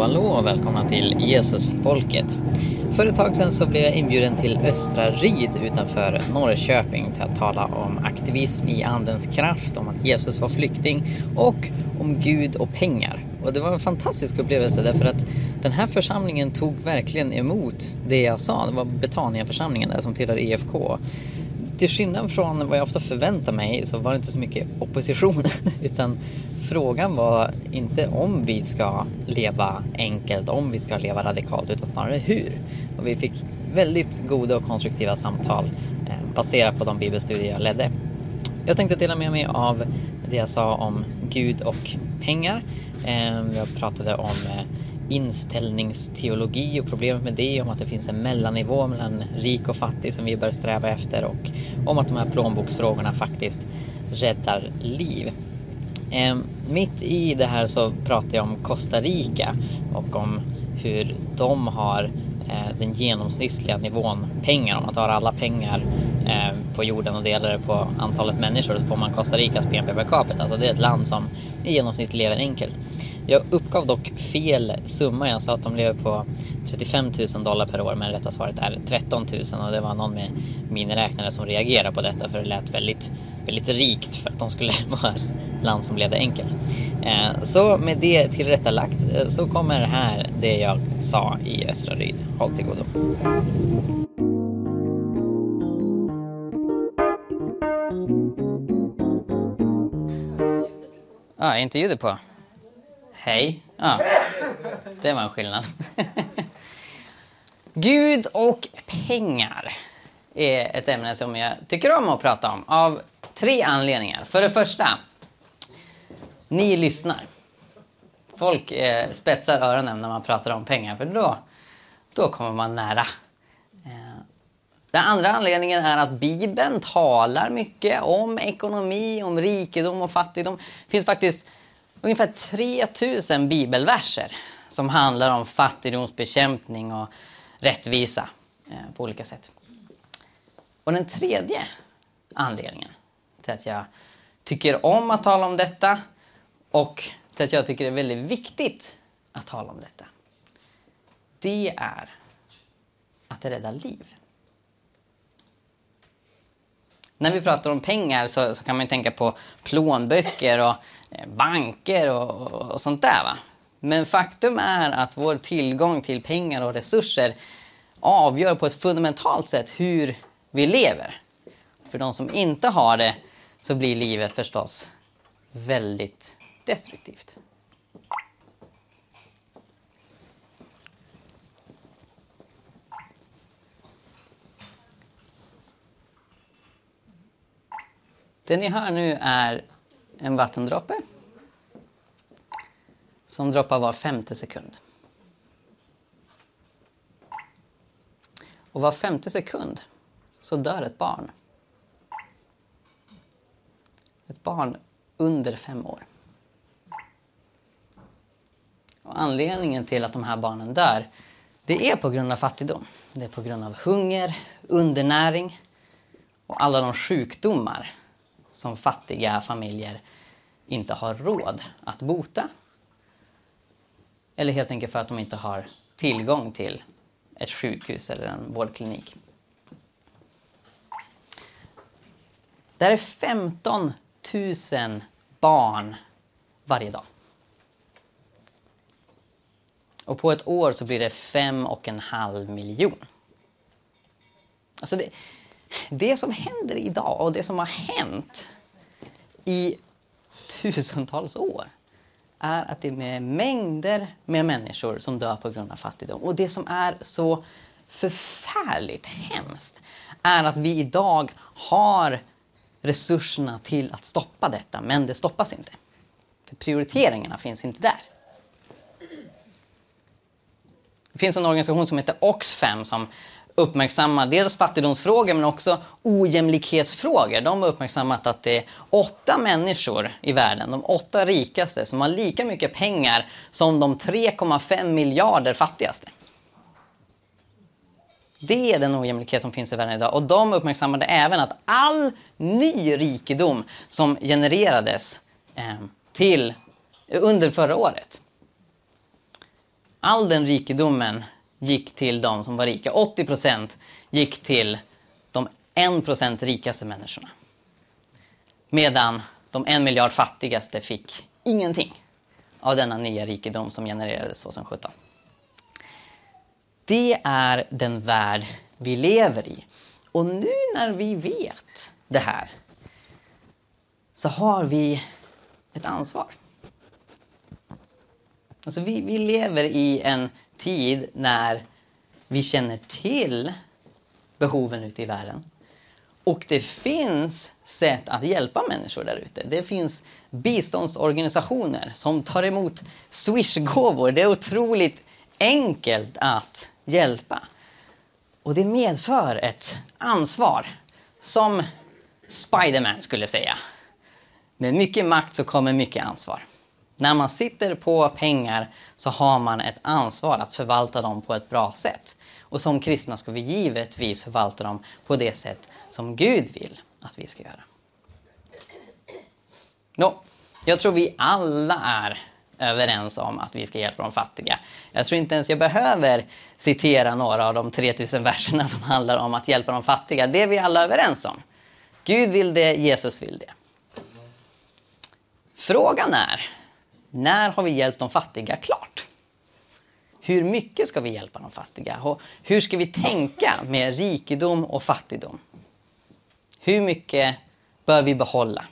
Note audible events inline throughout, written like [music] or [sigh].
Hallå hallå och välkomna till Jesusfolket. För ett tag sedan så blev jag inbjuden till Östra Ryd utanför Norrköping till att tala om aktivism i andens kraft, om att Jesus var flykting och om Gud och pengar. Och det var en fantastisk upplevelse därför att den här församlingen tog verkligen emot det jag sa. Det var Betania-församlingen där som tillhör EFK till skillnad från vad jag ofta förväntar mig så var det inte så mycket opposition [laughs] utan frågan var inte om vi ska leva enkelt, om vi ska leva radikalt utan snarare hur. Och vi fick väldigt goda och konstruktiva samtal eh, baserat på de bibelstudier jag ledde. Jag tänkte dela med mig av det jag sa om Gud och pengar. Eh, jag pratade om eh, inställningsteologi och problemet med det, om att det finns en mellannivå mellan rik och fattig som vi bör sträva efter och om att de här plånboksfrågorna faktiskt räddar liv. Eh, mitt i det här så pratar jag om Costa Rica och om hur de har eh, den genomsnittliga nivån pengar. Om man tar alla pengar eh, Eh, på jorden och delar det på antalet människor så får man Costa Ricas BNP per capita. Alltså det är ett land som i genomsnitt lever enkelt. Jag uppgav dock fel summa. Jag sa att de lever på 35 000 dollar per år men rätta svaret är 13 000 och det var någon med miniräknare som reagerade på detta för det lät väldigt, väldigt rikt för att de skulle [laughs] vara ett land som levde enkelt. Eh, så med det tillrättalagt eh, så kommer här det jag sa i Östra Ryd. Håll till godo. Ja, ah, inte ljudet på? Hej. Ja, det var en skillnad. [laughs] Gud och pengar är ett ämne som jag tycker om att prata om av tre anledningar. För det första, ni lyssnar. Folk eh, spetsar öronen när man pratar om pengar för då, då kommer man nära. Den andra anledningen är att Bibeln talar mycket om ekonomi, om rikedom och fattigdom. Det finns faktiskt ungefär 3000 bibelverser som handlar om fattigdomsbekämpning och rättvisa eh, på olika sätt. Och den tredje anledningen till att jag tycker om att tala om detta och till att jag tycker det är väldigt viktigt att tala om detta. Det är att det räddar liv. När vi pratar om pengar så, så kan man tänka på plånböcker och eh, banker och, och, och sånt där. Va? Men faktum är att vår tillgång till pengar och resurser avgör på ett fundamentalt sätt hur vi lever. För de som inte har det så blir livet förstås väldigt destruktivt. Det ni hör nu är en vattendroppe som droppar var femte sekund. Och var femte sekund så dör ett barn. Ett barn under fem år. Och anledningen till att de här barnen dör, det är på grund av fattigdom. Det är på grund av hunger, undernäring och alla de sjukdomar som fattiga familjer inte har råd att bota. Eller helt enkelt för att de inte har tillgång till ett sjukhus eller en vårdklinik. Det är 15 000 barn varje dag. Och på ett år så blir det fem och en halv miljon. Alltså det, det som händer idag och det som har hänt i tusentals år är att det är mängder med människor som dör på grund av fattigdom. Och det som är så förfärligt hemskt är att vi idag har resurserna till att stoppa detta, men det stoppas inte. För prioriteringarna finns inte där. Det finns en organisation som heter Oxfam som uppmärksammar dels fattigdomsfrågor men också ojämlikhetsfrågor. De har uppmärksammat att det är åtta människor i världen, de åtta rikaste, som har lika mycket pengar som de 3,5 miljarder fattigaste. Det är den ojämlikhet som finns i världen idag. Och de uppmärksammade även att all ny rikedom som genererades eh, till under förra året all den rikedomen gick till de som var rika. 80 procent gick till de 1 procent rikaste människorna. Medan de en miljard fattigaste fick ingenting av denna nya rikedom som genererades 2017. Det är den värld vi lever i. Och nu när vi vet det här så har vi ett ansvar. Alltså vi, vi lever i en tid när vi känner till behoven ute i världen. Och det finns sätt att hjälpa människor där ute. Det finns biståndsorganisationer som tar emot Swish-gåvor. Det är otroligt enkelt att hjälpa. Och det medför ett ansvar, som Spiderman skulle säga. Med mycket makt så kommer mycket ansvar. När man sitter på pengar så har man ett ansvar att förvalta dem på ett bra sätt. Och som kristna ska vi givetvis förvalta dem på det sätt som Gud vill att vi ska göra. No, jag tror vi alla är överens om att vi ska hjälpa de fattiga. Jag tror inte ens jag behöver citera några av de 3000 verserna som handlar om att hjälpa de fattiga. Det är vi alla överens om. Gud vill det, Jesus vill det. Frågan är, när har vi hjälpt de fattiga klart? Hur mycket ska vi hjälpa de fattiga? Och hur ska vi tänka med rikedom och fattigdom? Hur mycket bör vi behålla?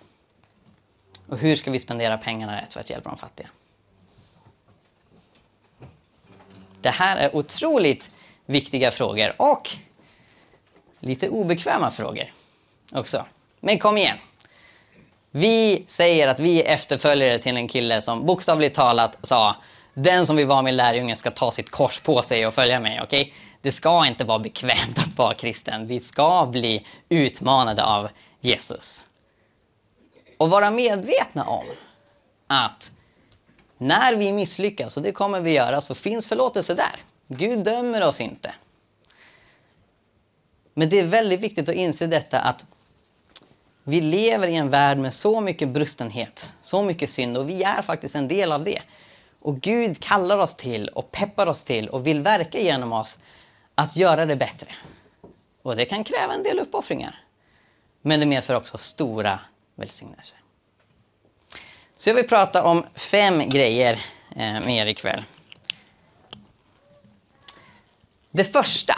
Och hur ska vi spendera pengarna rätt för att hjälpa de fattiga? Det här är otroligt viktiga frågor och lite obekväma frågor också. Men kom igen! Vi säger att vi är efterföljare till en kille som bokstavligt talat sa den som vill vara min lärjunge ska ta sitt kors på sig och följa mig. Okay? Det ska inte vara bekvämt att vara kristen. Vi ska bli utmanade av Jesus. Och vara medvetna om att när vi misslyckas, och det kommer vi göra, så finns förlåtelse där. Gud dömer oss inte. Men det är väldigt viktigt att inse detta att vi lever i en värld med så mycket brustenhet, så mycket synd och vi är faktiskt en del av det. Och Gud kallar oss till och peppar oss till och vill verka genom oss att göra det bättre. Och det kan kräva en del uppoffringar. Men det medför också stora välsignelser. Så jag vill prata om fem grejer eh, med er ikväll. Det första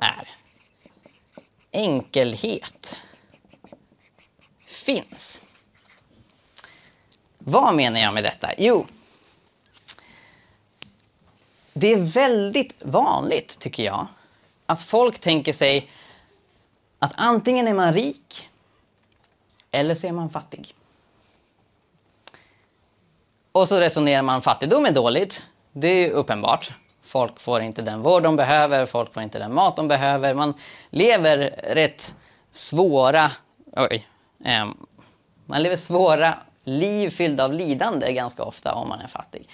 är enkelhet finns. Vad menar jag med detta? Jo, det är väldigt vanligt, tycker jag, att folk tänker sig att antingen är man rik eller så är man fattig. Och så resonerar man fattigdom är dåligt. Det är uppenbart. Folk får inte den vård de behöver, folk får inte den mat de behöver. Man lever rätt svåra, oj, eh, man lever svåra liv fyllda av lidande ganska ofta om man är fattig.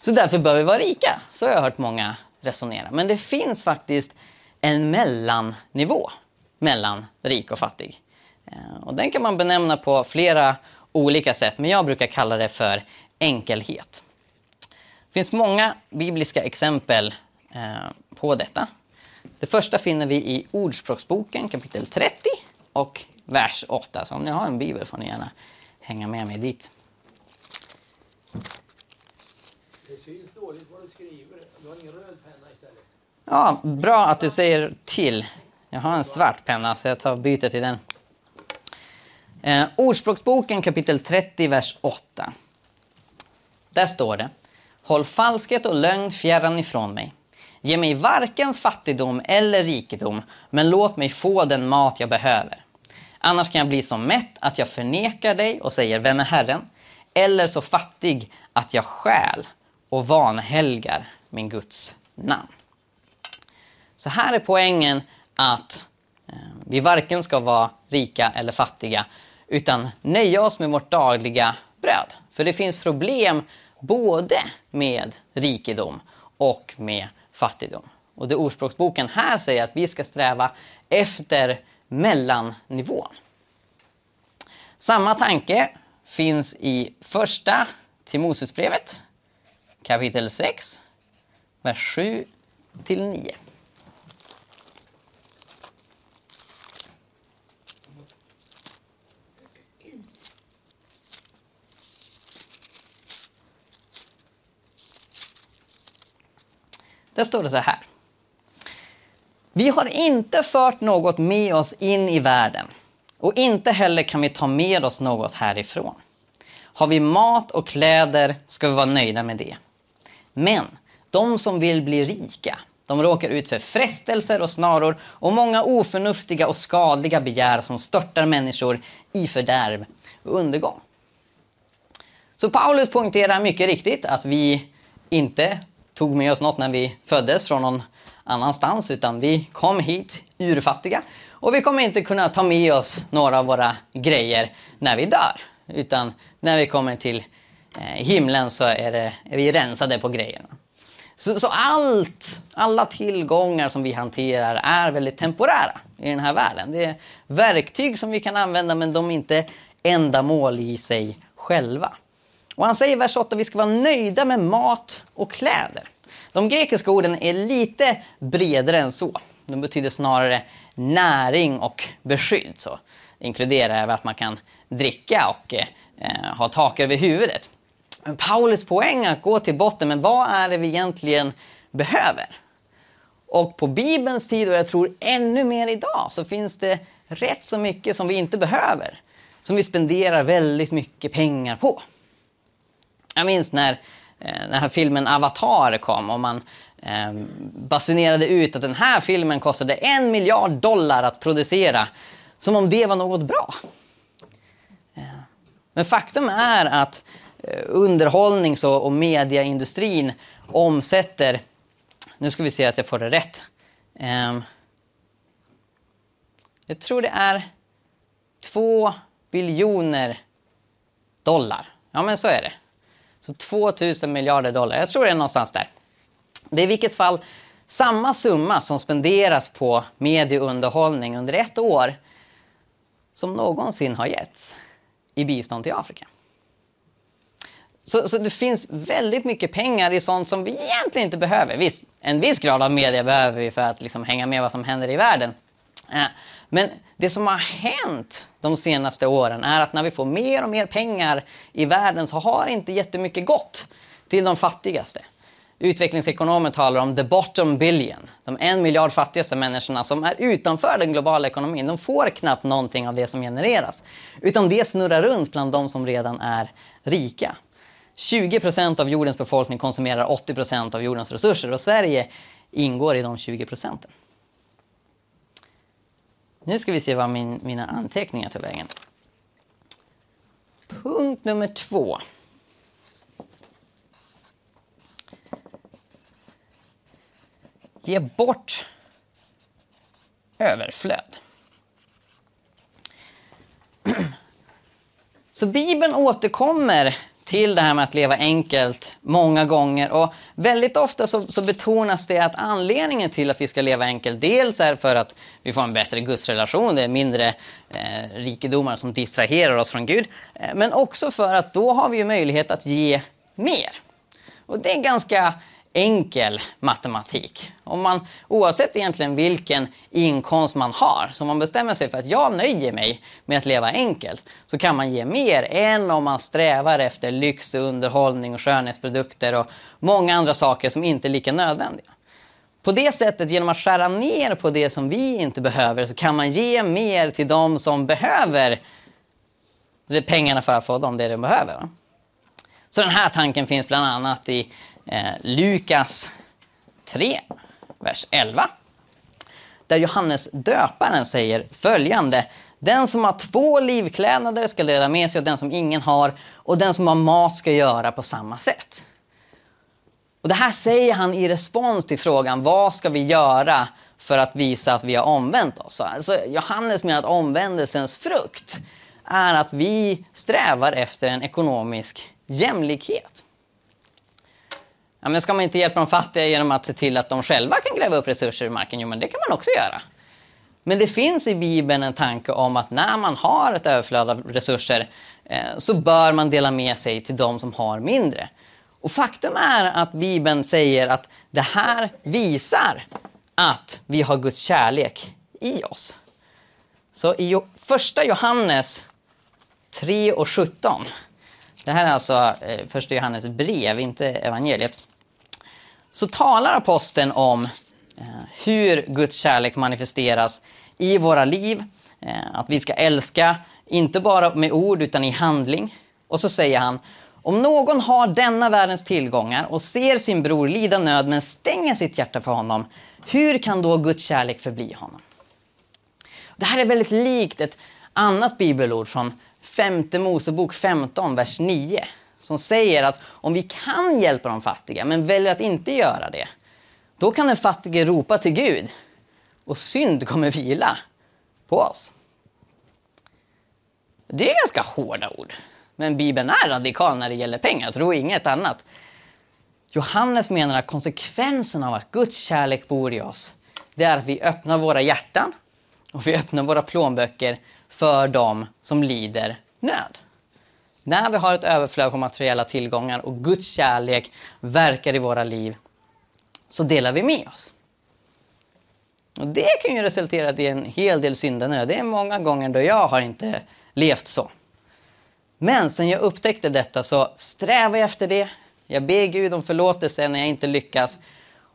Så därför bör vi vara rika, så har jag hört många resonera. Men det finns faktiskt en mellannivå mellan rik och fattig. Eh, och den kan man benämna på flera olika sätt, men jag brukar kalla det för enkelhet. Det finns många bibliska exempel eh, på detta. Det första finner vi i Ordspråksboken kapitel 30 och vers 8. Så om ni har en bibel får ni gärna hänga med mig dit. Det syns dåligt vad du skriver. Du har ingen röd penna istället. Ja, bra att du säger till. Jag har en svart penna så jag tar byter till den. Eh, Ordspråksboken kapitel 30, vers 8. Där står det. Håll falskhet och lögn fjärran ifrån mig. Ge mig varken fattigdom eller rikedom, men låt mig få den mat jag behöver. Annars kan jag bli så mätt att jag förnekar dig och säger, vem är Herren? Eller så fattig att jag stjäl och vanhelgar min Guds namn. Så här är poängen att eh, vi varken ska vara rika eller fattiga, utan nöja oss med vårt dagliga bröd. För det finns problem både med rikedom och med fattigdom. Och det Ordspråksboken här säger att vi ska sträva efter mellannivån. Samma tanke finns i första Timoteusbrevet kapitel 6, vers 7 till 9. Där står det så här. Vi har inte fört något med oss in i världen och inte heller kan vi ta med oss något härifrån. Har vi mat och kläder ska vi vara nöjda med det. Men de som vill bli rika, de råkar ut för frestelser och snaror och många oförnuftiga och skadliga begär som störtar människor i fördärv och undergång. Så Paulus poängterar mycket riktigt att vi inte tog med oss något när vi föddes från någon annanstans utan vi kom hit urfattiga och vi kommer inte kunna ta med oss några av våra grejer när vi dör. Utan när vi kommer till eh, himlen så är, det, är vi rensade på grejerna. Så, så, allt, alla tillgångar som vi hanterar är väldigt temporära i den här världen. Det är verktyg som vi kan använda men de är inte ändamål i sig själva. Och han säger i vers 8 att vi ska vara nöjda med mat och kläder. De grekiska orden är lite bredare än så. De betyder snarare näring och beskydd. Så inkluderar även att man kan dricka och eh, ha tak över huvudet. Men Paulus poäng är att gå till botten med vad är det vi egentligen behöver? Och på Bibelns tid, och jag tror ännu mer idag, så finns det rätt så mycket som vi inte behöver. Som vi spenderar väldigt mycket pengar på. Jag minns när eh, den här filmen Avatar kom och man eh, basunerade ut att den här filmen kostade en miljard dollar att producera. Som om det var något bra. Eh, men faktum är att eh, underhållnings och mediaindustrin omsätter, nu ska vi se att jag får det rätt. Jag tror det är två biljoner dollar. Ja men så är det. Alltså så 2000 miljarder dollar. Jag tror det är någonstans där. Det är i vilket fall samma summa som spenderas på medieunderhållning under ett år som någonsin har getts i bistånd till Afrika. Så, så, det finns väldigt mycket pengar i sånt som vi egentligen inte behöver. Visst, en viss grad av media behöver vi för att liksom hänga med vad som händer i världen. Eh, men det som har hänt de senaste åren är att när vi får mer och mer pengar i världen så har inte jättemycket gått till de fattigaste. Utvecklingsekonomer talar om the bottom billion. De en miljard fattigaste människorna som är utanför den globala ekonomin. De får knappt någonting av det som genereras. Utan det snurrar runt bland de som redan är rika. 20 procent av jordens befolkning konsumerar 80 procent av jordens resurser och Sverige ingår i de 20 procenten. Nu ska vi se vad min, mina anteckningar tar vägen. Punkt nummer två. Ge bort överflöd. [clears throat] Så Bibeln återkommer till det här med att leva enkelt många gånger. Och väldigt ofta så, så, betonas det att anledningen till att vi ska leva enkelt dels är för att vi får en bättre gudsrelation, det är mindre eh, rikedomar som distraherar oss från Gud. Eh, men också för att då har vi ju möjlighet att ge mer. Och det är ganska enkel matematik. Om man, oavsett egentligen vilken inkomst man har, så om man bestämmer sig för att jag nöjer mig med att leva enkelt, så kan man ge mer än om man strävar efter lyx, underhållning och skönhetsprodukter och många andra saker som inte är lika nödvändiga. På det sättet, genom att skära ner på det som vi inte behöver, så kan man ge mer till de som behöver pengarna för att få dem det de behöver. Så den här tanken finns bland annat i eh, Lukas 3, vers 11. Där Johannes döparen säger följande. Den som har två livklädnader ska dela med sig och den som ingen har och den som har mat ska göra på samma sätt. Och Det här säger han i respons till frågan vad ska vi göra för att visa att vi har omvänt oss. Alltså, Johannes menar att omvändelsens frukt är att vi strävar efter en ekonomisk jämlikhet. Ja, men ska man inte hjälpa de fattiga genom att se till att de själva kan gräva upp resurser i marken? Jo, men det kan man också göra. Men det finns i Bibeln en tanke om att när man har ett överflöd av resurser eh, så bör man dela med sig till de som har mindre. Och faktum är att Bibeln säger att det här visar att vi har Guds kärlek i oss. Så i första Johannes 3 och 17. Det här är alltså eh, första Johannes brev, inte evangeliet. Så talar aposteln om eh, hur Guds kärlek manifesteras i våra liv. Eh, att vi ska älska, inte bara med ord utan i handling. Och så säger han, om någon har denna världens tillgångar och ser sin bror lida nöd men stänger sitt hjärta för honom, hur kan då Guds kärlek förbli honom? Det här är väldigt likt ett annat bibelord från femte Mosebok 15, vers 9. Som säger att om vi kan hjälpa de fattiga men väljer att inte göra det, då kan den fattige ropa till Gud och synd kommer vila på oss. Det är ganska hårda ord. Men Bibeln är radikal när det gäller pengar, tro inget annat. Johannes menar att konsekvensen av att Guds kärlek bor i oss, det är att vi öppnar våra hjärtan och vi öppnar våra plånböcker för dem som lider nöd. När vi har ett överflöd på materiella tillgångar och Guds kärlek verkar i våra liv, så delar vi med oss. Och Det kan ju resultera i en hel del syndanöd. Det är många gånger då jag har inte levt så. Men sen jag upptäckte detta så strävar jag efter det. Jag ber Gud om förlåtelse när jag inte lyckas.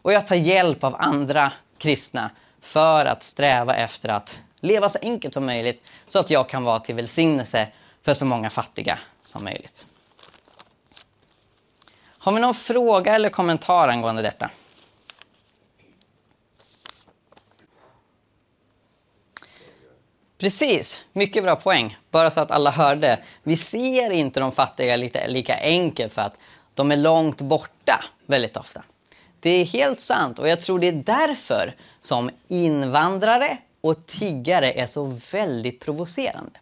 Och jag tar hjälp av andra kristna för att sträva efter att leva så enkelt som möjligt så att jag kan vara till välsignelse för så många fattiga som möjligt. Har vi någon fråga eller kommentar angående detta? Precis, mycket bra poäng. Bara så att alla hörde. Vi ser inte de fattiga lite, lika enkelt för att de är långt borta väldigt ofta. Det är helt sant och jag tror det är därför som invandrare och tiggare är så väldigt provocerande.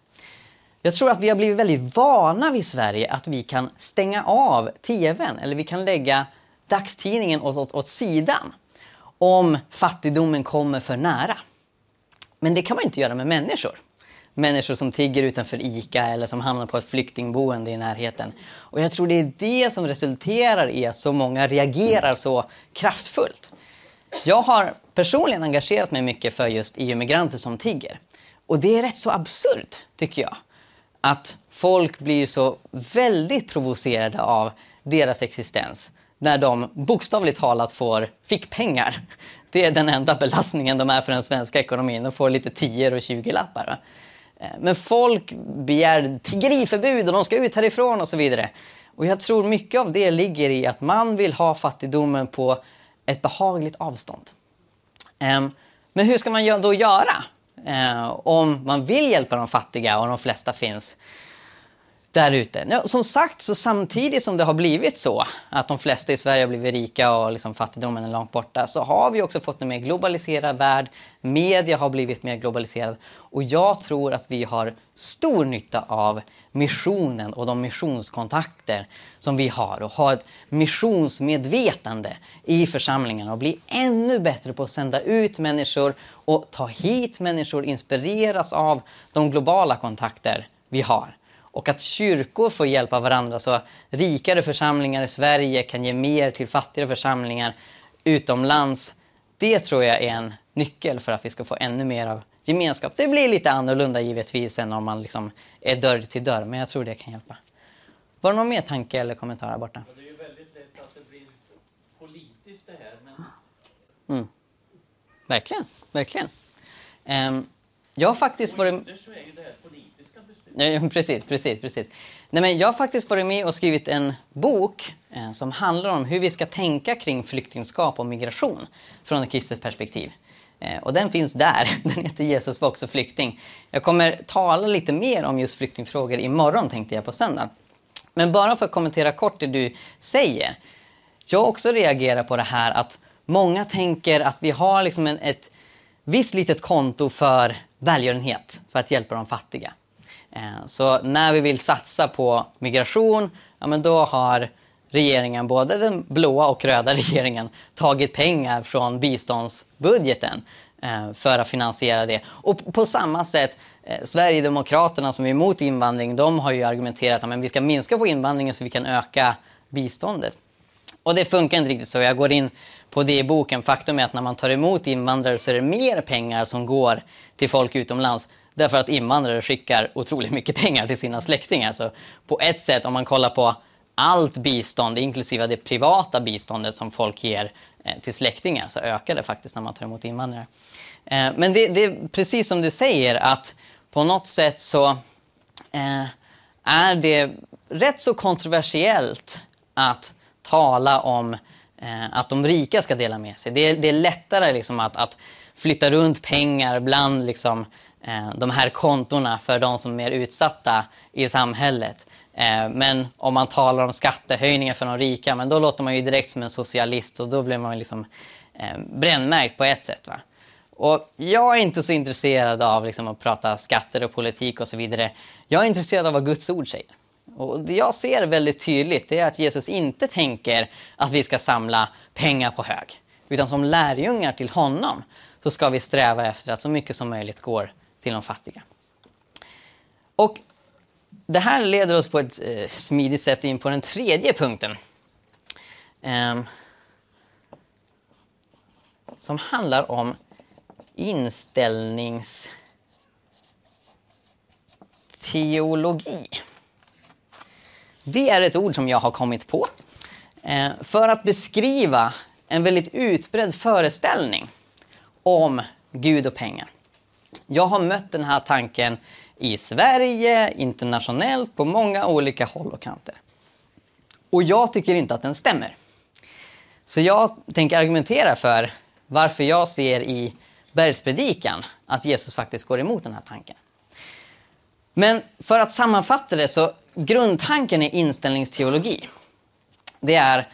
Jag tror att vi har blivit väldigt vana vid Sverige att vi kan stänga av TVn eller vi kan lägga dagstidningen åt, åt, åt sidan om fattigdomen kommer för nära. Men det kan man inte göra med människor. Människor som tigger utanför ICA eller som hamnar på ett flyktingboende i närheten. Och jag tror det är det som resulterar i att så många reagerar så kraftfullt. Jag har personligen engagerat mig mycket för just EU-migranter som tigger. Och det är rätt så absurt, tycker jag. Att folk blir så väldigt provocerade av deras existens när de bokstavligt talat får fickpengar. Det är den enda belastningen de är för den svenska ekonomin. De får lite 10 och 20 lappar. Eh, men folk begär tiggeriförbud och de ska ut härifrån och så vidare. Och jag tror mycket av det ligger i att man vill ha fattigdomen på ett behagligt avstånd. Ehm, men hur ska man då göra? Eh, om man vill hjälpa de fattiga och de flesta finns där ute. Som sagt, så samtidigt som det har blivit så att de flesta i Sverige har blivit rika och liksom fattigdomen är långt borta så har vi också fått en mer globaliserad värld. Media har blivit mer globaliserad och jag tror att vi har stor nytta av missionen och de missionskontakter som vi har och ha ett missionsmedvetande i församlingen och bli ännu bättre på att sända ut människor och ta hit människor, inspireras av de globala kontakter vi har. Och att kyrkor får hjälpa varandra så rikare församlingar i Sverige kan ge mer till fattigare församlingar utomlands. Det tror jag är en nyckel för att vi ska få ännu mer av gemenskap. Det blir lite annorlunda givetvis än om man liksom är dörr till dörr, men jag tror det kan hjälpa. Var det någon mer tanke eller kommentar här borta? Det är ju väldigt lätt att det blir politiskt det här, men Mm. Verkligen, verkligen. Um, jag har faktiskt varit... ytterst så är ju det här politiska [laughs] precis, precis, precis. Nej, men jag har faktiskt varit med och skrivit en bok eh, som handlar om hur vi ska tänka kring flyktingskap och migration från ett kristet perspektiv. Eh, och den finns där. [laughs] Den heter Jesus var också flykting. Jag kommer tala lite mer om just flyktingfrågor imorgon tänkte jag på söndag. Men bara för att kommentera kort det du säger. Jag också reagerar på det här att många tänker att vi har liksom en, ett visst litet konto för välgörenhet, för att hjälpa de fattiga. Eh, så när vi vill satsa på migration, ja men då har regeringen, både den blåa och röda [laughs] regeringen, tagit pengar från biståndsbudgeten eh, för att finansiera det. Och på samma sätt, eh, Sverigedemokraterna som är emot invandring, de har ju argumenterat att vi ska minska på invandringen så vi kan öka biståndet. Och det funkar inte riktigt så. Jag går in på det i boken. Faktum är att när man tar emot invandrare så är det mer pengar som går till folk utomlands. Därför att invandrare skickar otroligt mycket pengar till sina släktingar. Så på ett sätt, om man kollar på allt bistånd, inklusive det privata biståndet som folk ger eh, till släktingar, så ökar det faktiskt när man tar emot invandrare. Eh, men det, det är precis som du säger att på något sätt så eh, är det rätt så kontroversiellt att tala om att de rika ska dela med sig. Det är, det är lättare liksom att, att flytta runt pengar bland liksom, Eh, de här kontona för de som är mer utsatta i samhället. Eh, men om man talar om skattehöjningar för de rika, men då låter man ju direkt som en socialist och då blir man liksom eh, brännmärkt på ett sätt. Va? Och jag är inte så intresserad av liksom att prata skatter och politik och så vidare. Jag är intresserad av vad Guds ord säger. Och det jag ser väldigt tydligt är att Jesus inte tänker att vi ska samla pengar på hög. Utan som lärjungar till honom så ska vi sträva efter att så mycket som möjligt går till de fattiga. Och det här leder oss på ett eh, smidigt sätt in på den tredje punkten. Eh, som handlar om inställningsteologi. Det är ett ord som jag har kommit på eh, för att beskriva en väldigt utbredd föreställning om Gud och pengar. Jag har mött den här tanken i Sverige, internationellt, på många olika håll och kanter. Och jag tycker inte att den stämmer. Så jag tänker argumentera för varför jag ser i bergspredikan att Jesus faktiskt går emot den här tanken. Men för att sammanfatta det så grundtanken i inställningsteologi det är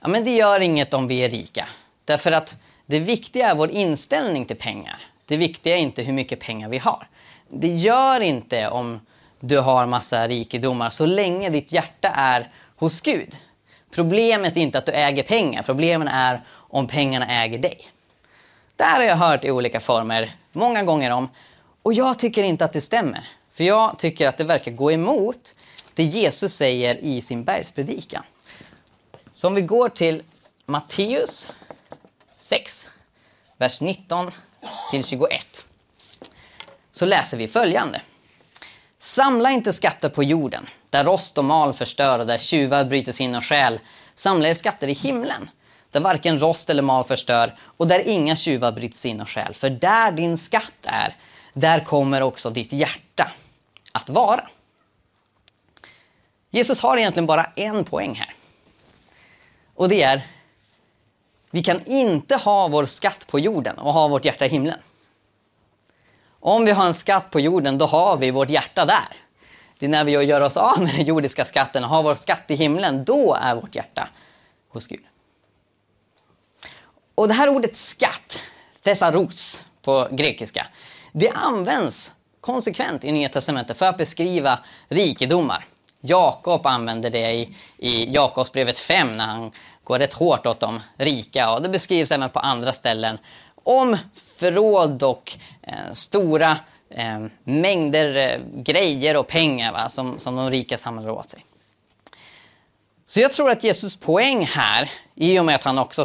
ja men det gör inget om vi är rika. Därför att det viktiga är vår inställning till pengar. Det viktiga är inte hur mycket pengar vi har. Det gör inte om du har massa rikedomar så länge ditt hjärta är hos Gud. Problemet är inte att du äger pengar, problemet är om pengarna äger dig. Det här har jag hört i olika former många gånger om och jag tycker inte att det stämmer. För jag tycker att det verkar gå emot det Jesus säger i sin bergspredikan. Så om vi går till Matteus 6, vers 19 till 21 så läser vi följande. Samla inte skatter på jorden, där rost och mal förstör och där tjuvar bryter sig in och stjäl. Samla er skatter i himlen, där varken rost eller mal förstör och där inga tjuvar bryter sig in och stjäl. För där din skatt är, där kommer också ditt hjärta att vara. Jesus har egentligen bara en poäng här. Och det är, vi kan inte ha vår skatt på jorden och ha vårt hjärta i himlen. Om vi har en skatt på jorden, då har vi vårt hjärta där. Det är när vi gör oss av med den jordiska skatten och har vår skatt i himlen, då är vårt hjärta hos Gud. Och det här ordet skatt, thesaros på grekiska, det används konsekvent i Nya Testamentet för att beskriva rikedomar. Jakob använder det i, i Jakobsbrevet 5 när han går rätt hårt åt de rika och det beskrivs även på andra ställen om förråd och eh, stora eh, mängder eh, grejer och pengar va, som, som de rika samlar åt sig. Så jag tror att Jesus poäng här, i och med att han också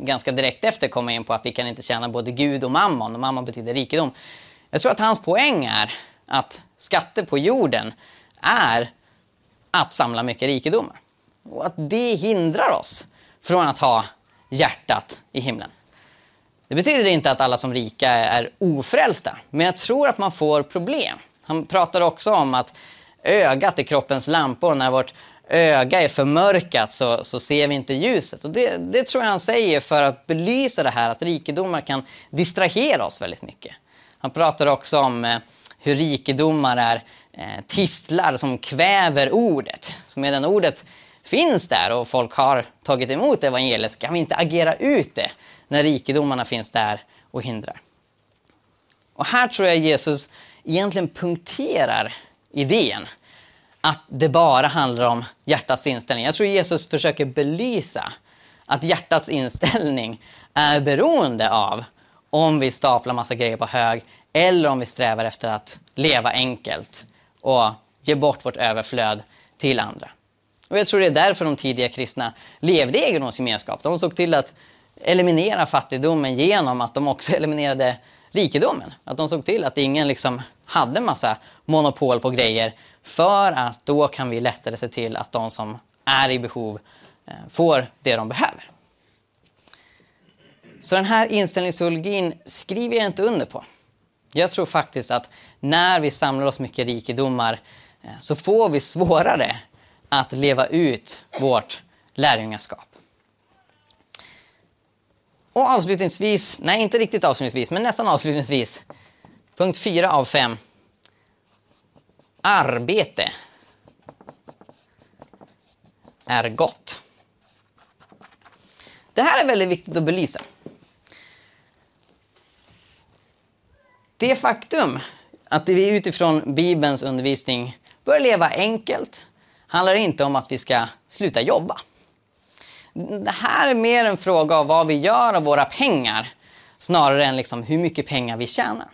ganska direkt efter kommer in på att vi kan inte tjäna både Gud och mammon, och mammon betyder rikedom. Jag tror att hans poäng är att skatter på jorden är att samla mycket rikedomar. Och att det hindrar oss från att ha hjärtat i himlen. Det betyder inte att alla som rika är ofrälsta, men jag tror att man får problem. Han pratar också om att ögat är kroppens lampor. När vårt öga är förmörkat så, så ser vi inte ljuset. Och det, det tror jag han säger för att belysa det här att rikedomar kan distrahera oss väldigt mycket. Han pratar också om eh, hur rikedomar är eh, tistlar som kväver ordet. Så medan ordet finns där och folk har tagit emot evangeliet så kan vi inte agera ut det när rikedomarna finns där och hindrar. Och här tror jag Jesus egentligen punkterar idén att det bara handlar om hjärtats inställning. Jag tror Jesus försöker belysa att hjärtats inställning är beroende av om vi staplar massa grejer på hög eller om vi strävar efter att leva enkelt och ge bort vårt överflöd till andra. Och jag tror det är därför de tidiga kristna levde i egendomsgemenskap. De såg till att eliminera fattigdomen genom att de också [laughs] eliminerade rikedomen. Att de såg till att ingen liksom hade massa monopol på grejer för att då kan vi lättare se till att de som är i behov eh, får det de behöver. Så den här inställningsteologin skriver jag inte under på. Jag tror faktiskt att när vi samlar oss mycket rikedomar eh, så får vi svårare att leva ut vårt lärjungaskap. Och avslutningsvis, nej inte riktigt avslutningsvis, men nästan avslutningsvis. Punkt 4 av 5. Arbete är gott. Det här är väldigt viktigt att belysa. Det faktum att vi utifrån Bibelns undervisning bör leva enkelt handlar inte om att vi ska sluta jobba. Det här är mer en fråga av vad vi gör av våra pengar snarare än liksom hur mycket pengar vi tjänar.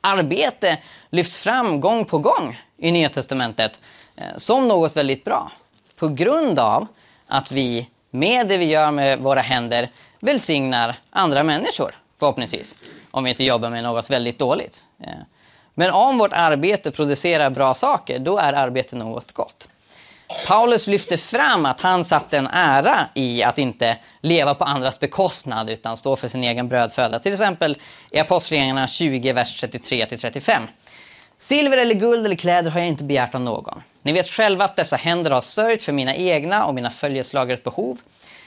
Arbete lyfts fram gång på gång i Nya Testamentet eh, som något väldigt bra. På grund av att vi med det vi gör med våra händer välsignar andra människor förhoppningsvis. Om vi inte jobbar med något väldigt dåligt. Eh, men om vårt arbete producerar bra saker, då är arbete något gott. Paulus lyfter fram att han satte en ära i att inte leva på andras bekostnad utan stå för sin egen brödföda. Till exempel i Apostlagärningarna 20, vers 33-35. Silver eller guld eller kläder har jag inte begärt av någon. Ni vet själva att dessa händer har sörjt för mina egna och mina följeslagares behov.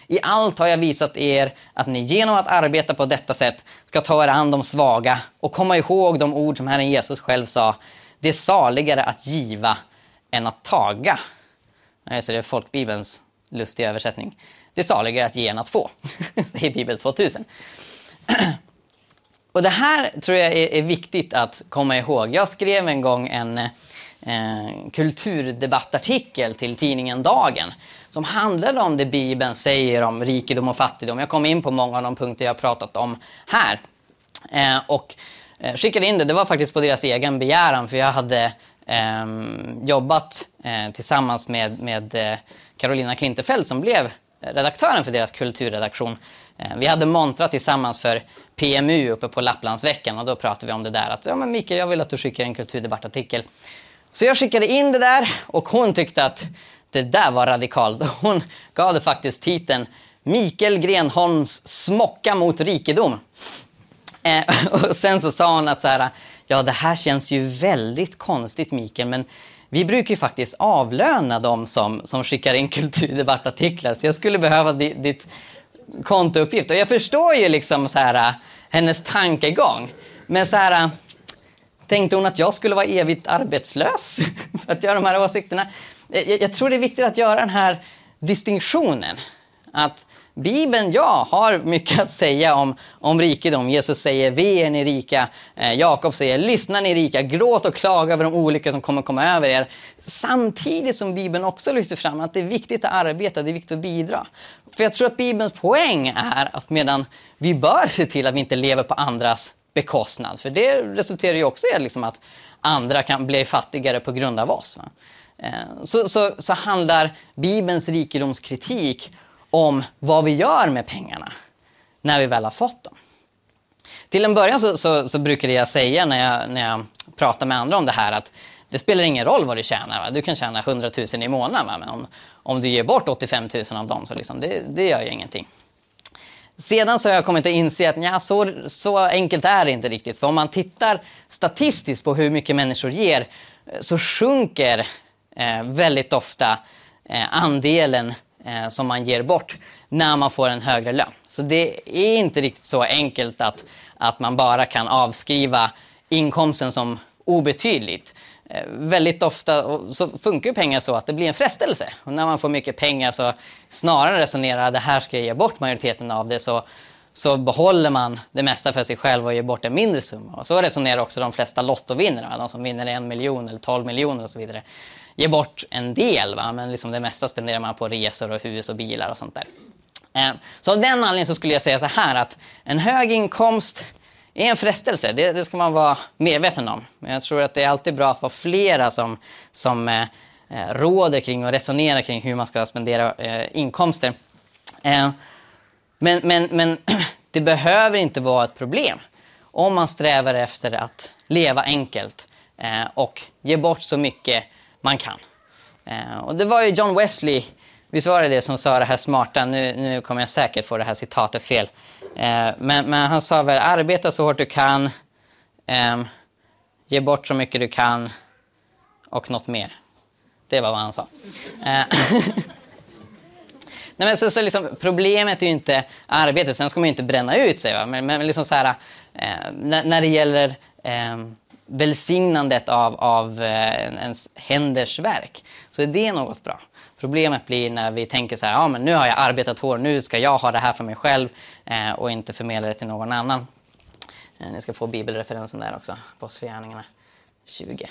I allt har jag visat er att ni genom att arbeta på detta sätt ska ta er an de svaga och komma ihåg de ord som Herren Jesus själv sa. Det är saligare att giva än att taga. Nej, så det är folkbibelns lustiga översättning. Det är saligare att ge än att få. [laughs] det är Bibel 2000. [clears throat] Och det här tror jag är, är, viktigt att komma ihåg. Jag skrev en gång en eh, kulturdebattartikel till tidningen Dagen som handlade om det Bibeln säger om rikedom och fattigdom. Jag kom in på många av de punkter jag pratat om här. Eh, och eh, skickade in det, det var faktiskt på deras egen begäran för jag hade eh, jobbat eh, tillsammans med, med eh, Carolina Klintefeld som blev redaktören för deras kulturredaktion. Eh, vi hade montrat tillsammans för PMU uppe på Lapplandsveckan och då pratade vi om det där att ja men Mikael jag vill att du skickar en kulturdebattartikel. Så jag skickade in det där och hon tyckte att det där var radikalt. [laughs] Hon gav det faktiskt titeln Mikael Grenholms smocka mot rikedom. Eh, [laughs] och sen så sa hon att så här, ja det här känns ju väldigt konstigt Mikael men vi brukar ju faktiskt avlöna dem som, som skickar in [laughs] kulturdebattartiklar så jag skulle behöva ditt, ditt kontouppgift. Och jag förstår ju liksom så här, eh, hennes tankegång. Men så här, eh, tänkte hon att jag skulle vara evigt arbetslös [laughs] för att göra de här åsikterna? Jag, jag tror det är viktigt att göra den här distinktionen. Att Bibeln, ja, har mycket att säga om, om rikedom. Jesus säger, ve är ni rika. Eh, Jakob säger, lyssna ni rika, gråt och klaga över de olyckor som kommer komma över er. Samtidigt som Bibeln också lyfter fram att det är viktigt att arbeta, det är viktigt att bidra. För jag tror att Bibelns poäng är att medan vi bör se till att vi inte lever på andras bekostnad. För det resulterar ju också i liksom att andra kan bli fattigare på grund av oss. Eh, så, så, så handlar Bibelns rikedomskritik om vad vi gör med pengarna när vi väl har fått dem. Till en början så, så, så brukade jag säga när jag, när jag pratar med andra om det här att det spelar ingen roll vad du tjänar. Va? Du kan tjäna 100 000 i månaden va? men om, om du ger bort 85 000 av dem så liksom, det, det gör ju ingenting. Sedan så har jag kommit att inse att nja, så, så enkelt är det inte riktigt. För om man tittar statistiskt på hur mycket människor ger eh, så sjunker eh, väldigt ofta eh, andelen eh, som man ger bort när man får en högre lön. Så det är inte riktigt så enkelt att, att man bara kan avskriva inkomsten som obetydligt. Eh, väldigt ofta så funkar pengar så att det blir en frestelse. Och när man får mycket pengar så snarare resonerar det här ska jag ge bort majoriteten av det så, så behåller man det mesta för sig själv och ger bort en mindre summa. Och så resonerar också de flesta lottovinnare, de som vinner en miljon eller 12 miljoner och så vidare Ger bort en del, va? men liksom det mesta spenderar man på resor och hus och bilar och sånt där. Eh, så av den anledningen så skulle jag säga så här att en hög inkomst är en frestelse. Det, det ska man vara medveten om. Men jag tror att det är alltid bra att vara flera som, som eh, eh råder kring och resonerar kring hur man ska spendera eh, inkomster. Eh, men, men, men [clears throat] det behöver inte vara ett problem om man strävar efter att leva enkelt eh, och ge bort så mycket man kan. Eh, och det var ju John Wesley, visst var det det som sa det här smarta, nu, nu kommer jag säkert få det här citatet fel. Eh, men, men han sa väl arbeta så hårt du kan, eh, ge bort så mycket du kan och något mer. Det var vad han sa. Eh, [laughs] Nej, men så, så liksom, problemet är ju inte arbetet, sen ska man ju inte bränna ut sig. Va? Men, men liksom så här, eh, när, när det gäller eh, välsignandet av, av eh, ens händers verk så är det något bra. Problemet blir när vi tänker så här, ja men nu har jag arbetat hårt, nu ska jag ha det här för mig själv eh, och inte förmedla det till någon annan. Eh, ni ska få bibelreferensen där också, Apostlagärningarna 20.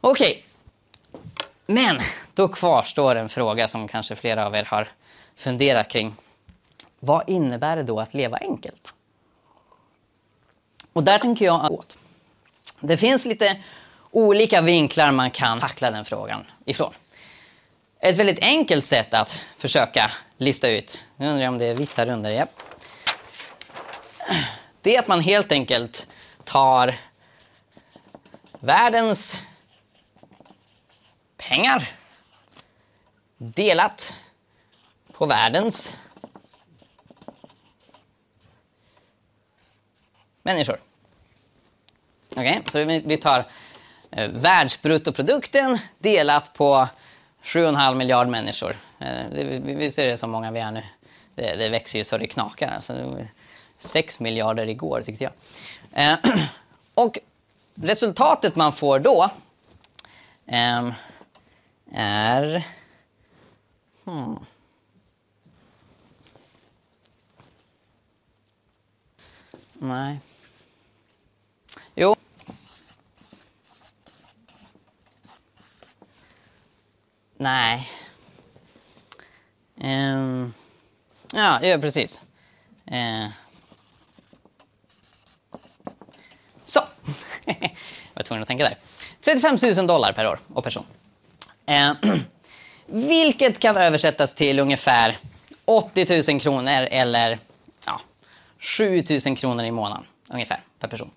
Okej, men då kvarstår en fråga som kanske flera av er har funderat kring. Vad innebär det då att leva enkelt? Och där tänker jag att Det finns lite olika vinklar man kan tackla den frågan ifrån. Ett väldigt enkelt sätt att försöka lista ut, nu undrar jag om det är vitt här under, ja. Det är att man helt enkelt tar världens pengar delat på världens människor. Okej, så vi tar eh, världsbruttoprodukten delat på 7,5 miljard människor. Eh, det, vi, ser det så många vi är nu. Det, det växer ju så det knakar. Alltså, det 6 miljarder igår tyckte jag. Eh, [clears throat] och resultatet man får då ehm, är... Hmm. Nej. Jo. Nej. Um, Ja, ja, precis. Uh. Så. [laughs] jag var tvungen att tänka där. 35 000 dollar per år och person. Uh. [clears throat] vilket kan översättas till ungefär 80 000 kronor eller ja, 7 000 kronor i månaden ungefär per person.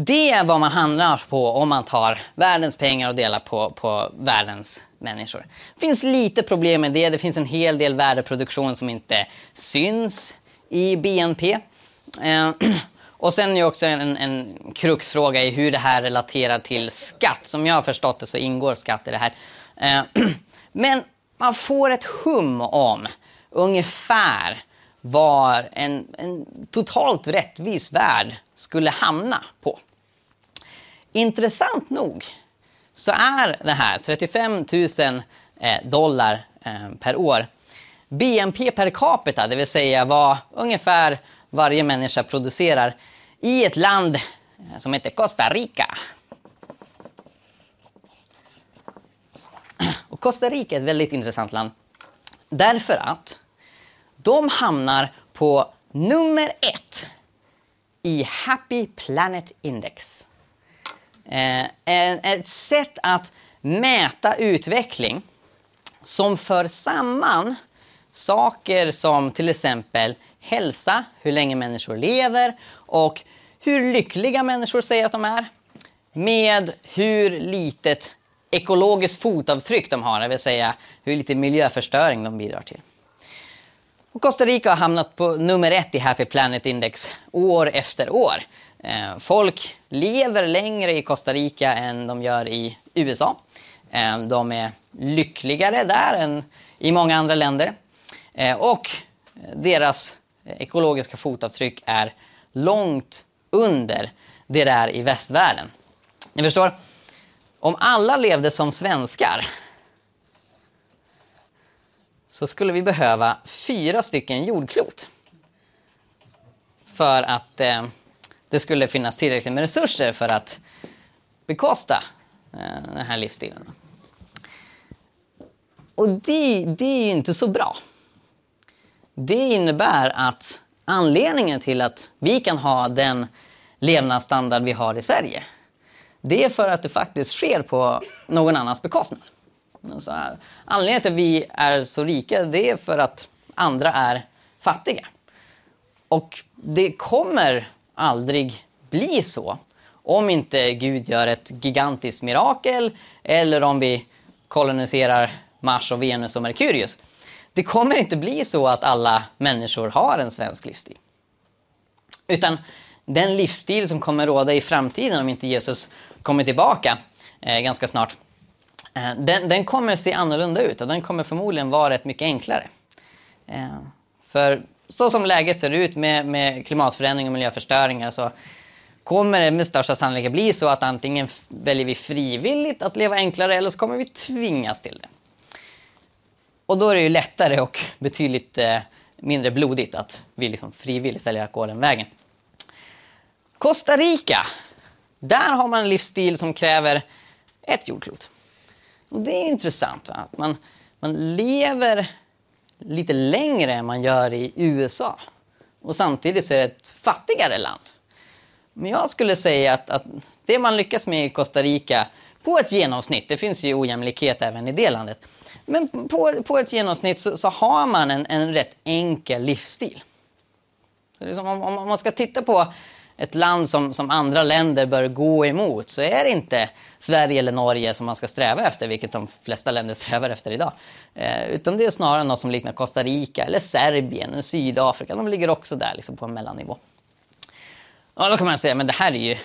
Det är vad man handlar på om man tar världens pengar och delar på, på världens människor. Det finns lite problem med det. Det finns en hel del värdeproduktion som inte syns i BNP. Eh, [clears throat] och sen är också en, en kruxfråga i hur det här relaterar till skatt. Som jag har förstått det så ingår skatt i det här. Eh, [clears throat] men man får ett hum om ungefär var en, en totalt rättvis värld skulle hamna på. Intressant nog så är det här 35 000 eh, dollar eh, per år BNP per capita, det vill säga vad ungefär varje människa producerar i ett land eh, som heter Costa Rica. [clears throat] Och Costa Rica är ett väldigt intressant land därför att de hamnar på nummer ett i Happy Planet Index. Eh, ett sätt att mäta utveckling som för samman saker som till exempel hälsa, hur länge människor lever och hur lyckliga människor säger att de är med hur litet ekologiskt fotavtryck de har, det vill säga hur lite miljöförstöring de bidrar till. Och Costa Rica har hamnat på nummer ett i Happy Planet Index år efter år. Eh, folk lever längre i Costa Rica än de gör i USA. Eh, de är lyckligare där än i många andra länder. Eh, och deras ekologiska fotavtryck är långt under det det är i västvärlden. Ni förstår? Om alla levde som svenskar så skulle vi behöva fyra stycken jordklot. För att eh, det skulle finnas tillräckligt med resurser för att bekosta eh, den här livsstilen. och det, det är inte så bra. Det innebär att anledningen till att vi kan ha den levnadsstandard vi har i Sverige, det är för att det faktiskt sker på någon annans bekostnad. Alltså, anledningen till att vi är så rika, det är för att andra är fattiga. Och det kommer aldrig bli så om inte Gud gör ett gigantiskt mirakel eller om vi koloniserar Mars och Venus och Merkurius. Det kommer inte bli så att alla människor har en svensk livsstil. Utan den livsstil som kommer råda i framtiden om inte Jesus kommer tillbaka eh, ganska snart. Eh, den, den, kommer se annorlunda ut och den kommer förmodligen vara rätt mycket enklare. Eh, för så som läget ser ut med, med klimatförändring och miljöförstöringar så alltså, kommer det med största sannolikhet bli så att antingen väljer vi frivilligt att leva enklare eller så kommer vi tvingas till det. Och då är det ju lättare och [laughs] betydligt eh, mindre blodigt att vi liksom frivilligt väljer att gå den vägen. Costa Rica. Där har man en livsstil som kräver ett jordklot. Och det är intressant. Va? Att man, man lever lite längre än man gör i USA. Och samtidigt så är det ett fattigare land. Men jag skulle säga att, att det man lyckas med i Costa Rica på ett genomsnitt, det finns ju ojämlikhet även i det landet, men på, på ett genomsnitt så, så har man en, en rätt enkel livsstil. Så om, om, man ska titta på ett land som, som andra länder bör gå emot så är det inte Sverige eller Norge som man ska sträva efter, vilket de flesta länder [laughs] strävar efter idag. Eh, utan det är snarare något som liknar Costa Rica eller Serbien eller Sydafrika. De ligger också där liksom på en mellannivå. Och då kan man säga, men det här är ju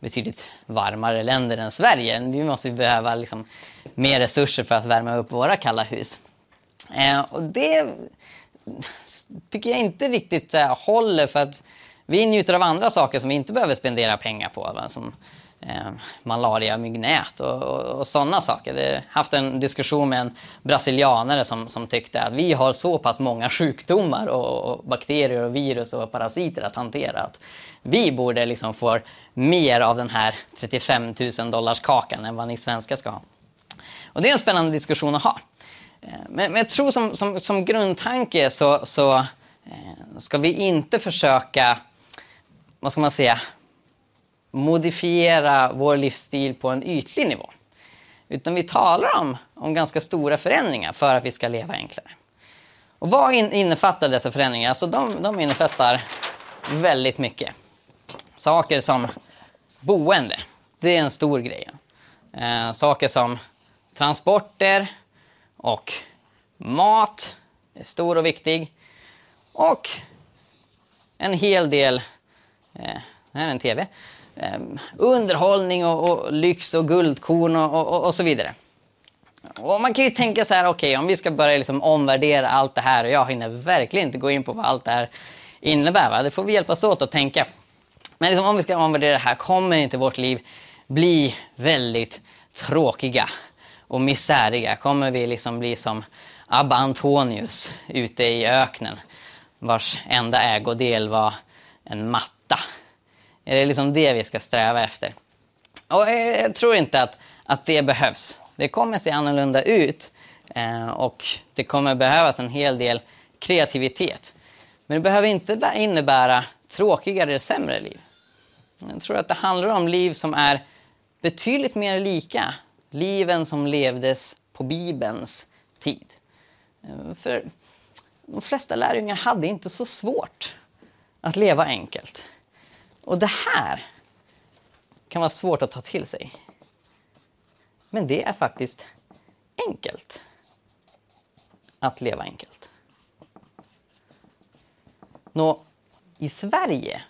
betydligt varmare länder än Sverige. Vi måste behöva liksom mer resurser för att värma upp våra kalla hus. Eh, och det tycker jag inte riktigt här, håller för att vi njuter av andra saker som vi inte behöver spendera pengar på. Va? Som eh, malaria, myggnät och, och, och sådana saker. Jag har haft en diskussion med en brasilianare som, som tyckte att vi har så pass många sjukdomar och, och bakterier och virus och parasiter att hantera. Att vi borde liksom få mer av den här 35 000 dollars kakan än vad ni svenskar ska ha. Och det är en spännande diskussion att ha. Eh, men, men jag tror som, som, som grundtanke så, så eh, ska vi inte försöka, vad ska man säga, modifiera vår livsstil på en ytlig nivå. Utan vi talar om, om ganska stora förändringar för att vi ska leva enklare. Och vad innefattar dessa förändringar? Alltså de, de innefattar väldigt mycket. Saker som boende, det är en stor grej. Eh, saker som transporter och mat är stor och viktig. Och en hel del, eh, det här är en TV, eh, underhållning och, och, lyx och guldkorn och, och, och, så vidare. Och man kan ju tänka så här, okej okay, om vi ska börja liksom omvärdera allt det här och jag hinner verkligen inte gå in på vad allt det här innebär. Va? Det får vi hjälpas åt att tänka. Men liksom, om vi ska omvärdera det här, kommer inte vårt liv bli väldigt tråkiga och misäriga? Kommer vi liksom bli som Abba Antonius ute i öknen vars enda ägodel var en matta? Är det liksom det vi ska sträva efter? Och jag tror inte att, att det behövs. Det kommer se annorlunda ut eh, och det kommer behövas en hel del kreativitet. Men det behöver inte innebära tråkigare eller sämre liv. Jag tror att det handlar om liv som är betydligt mer lika liven som levdes på Bibelns tid. Eh, för de flesta lärjungar hade inte så svårt att leva enkelt. Och det här kan vara svårt att ta till sig. Men det är faktiskt enkelt att leva enkelt. Nå, i Sverige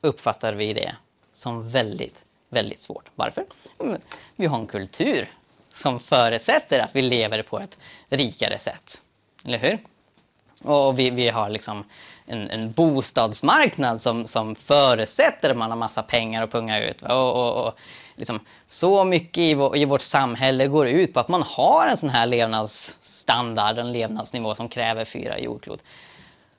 uppfattar vi det som väldigt, väldigt svårt. Varför? Mm, vi har en kultur som förutsätter att vi lever på ett rikare sätt. Eller hur? Och vi, vi har liksom en, en bostadsmarknad som, som förutsätter att man har massa pengar att punga ut. Och, och, och liksom, så mycket i, vår, i vårt samhälle går ut på att man har en sån här levnadsstandard, en levnadsnivå som kräver fyra jordklot.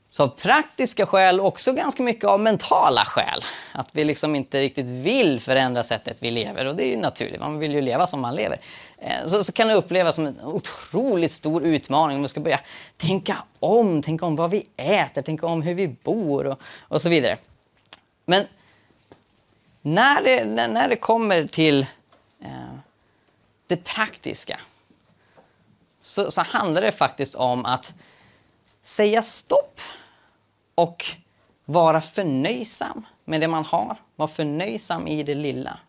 Så av praktiska skäl också ganska mycket av mentala skäl. Att vi liksom inte riktigt vill förändra sättet vi lever och det är ju naturligt, man vill ju leva som man lever. Eh, så, så kan det upplevas som en otroligt stor utmaning. om Vi ska börja tänka om, tänka om vad vi äter, tänka om hur vi bor och, och så vidare. Men när det, när, när det kommer till eh, det praktiska så, så handlar det faktiskt om att säga stopp och vara förnöjsam med det man har. Vara förnöjsam i det lilla.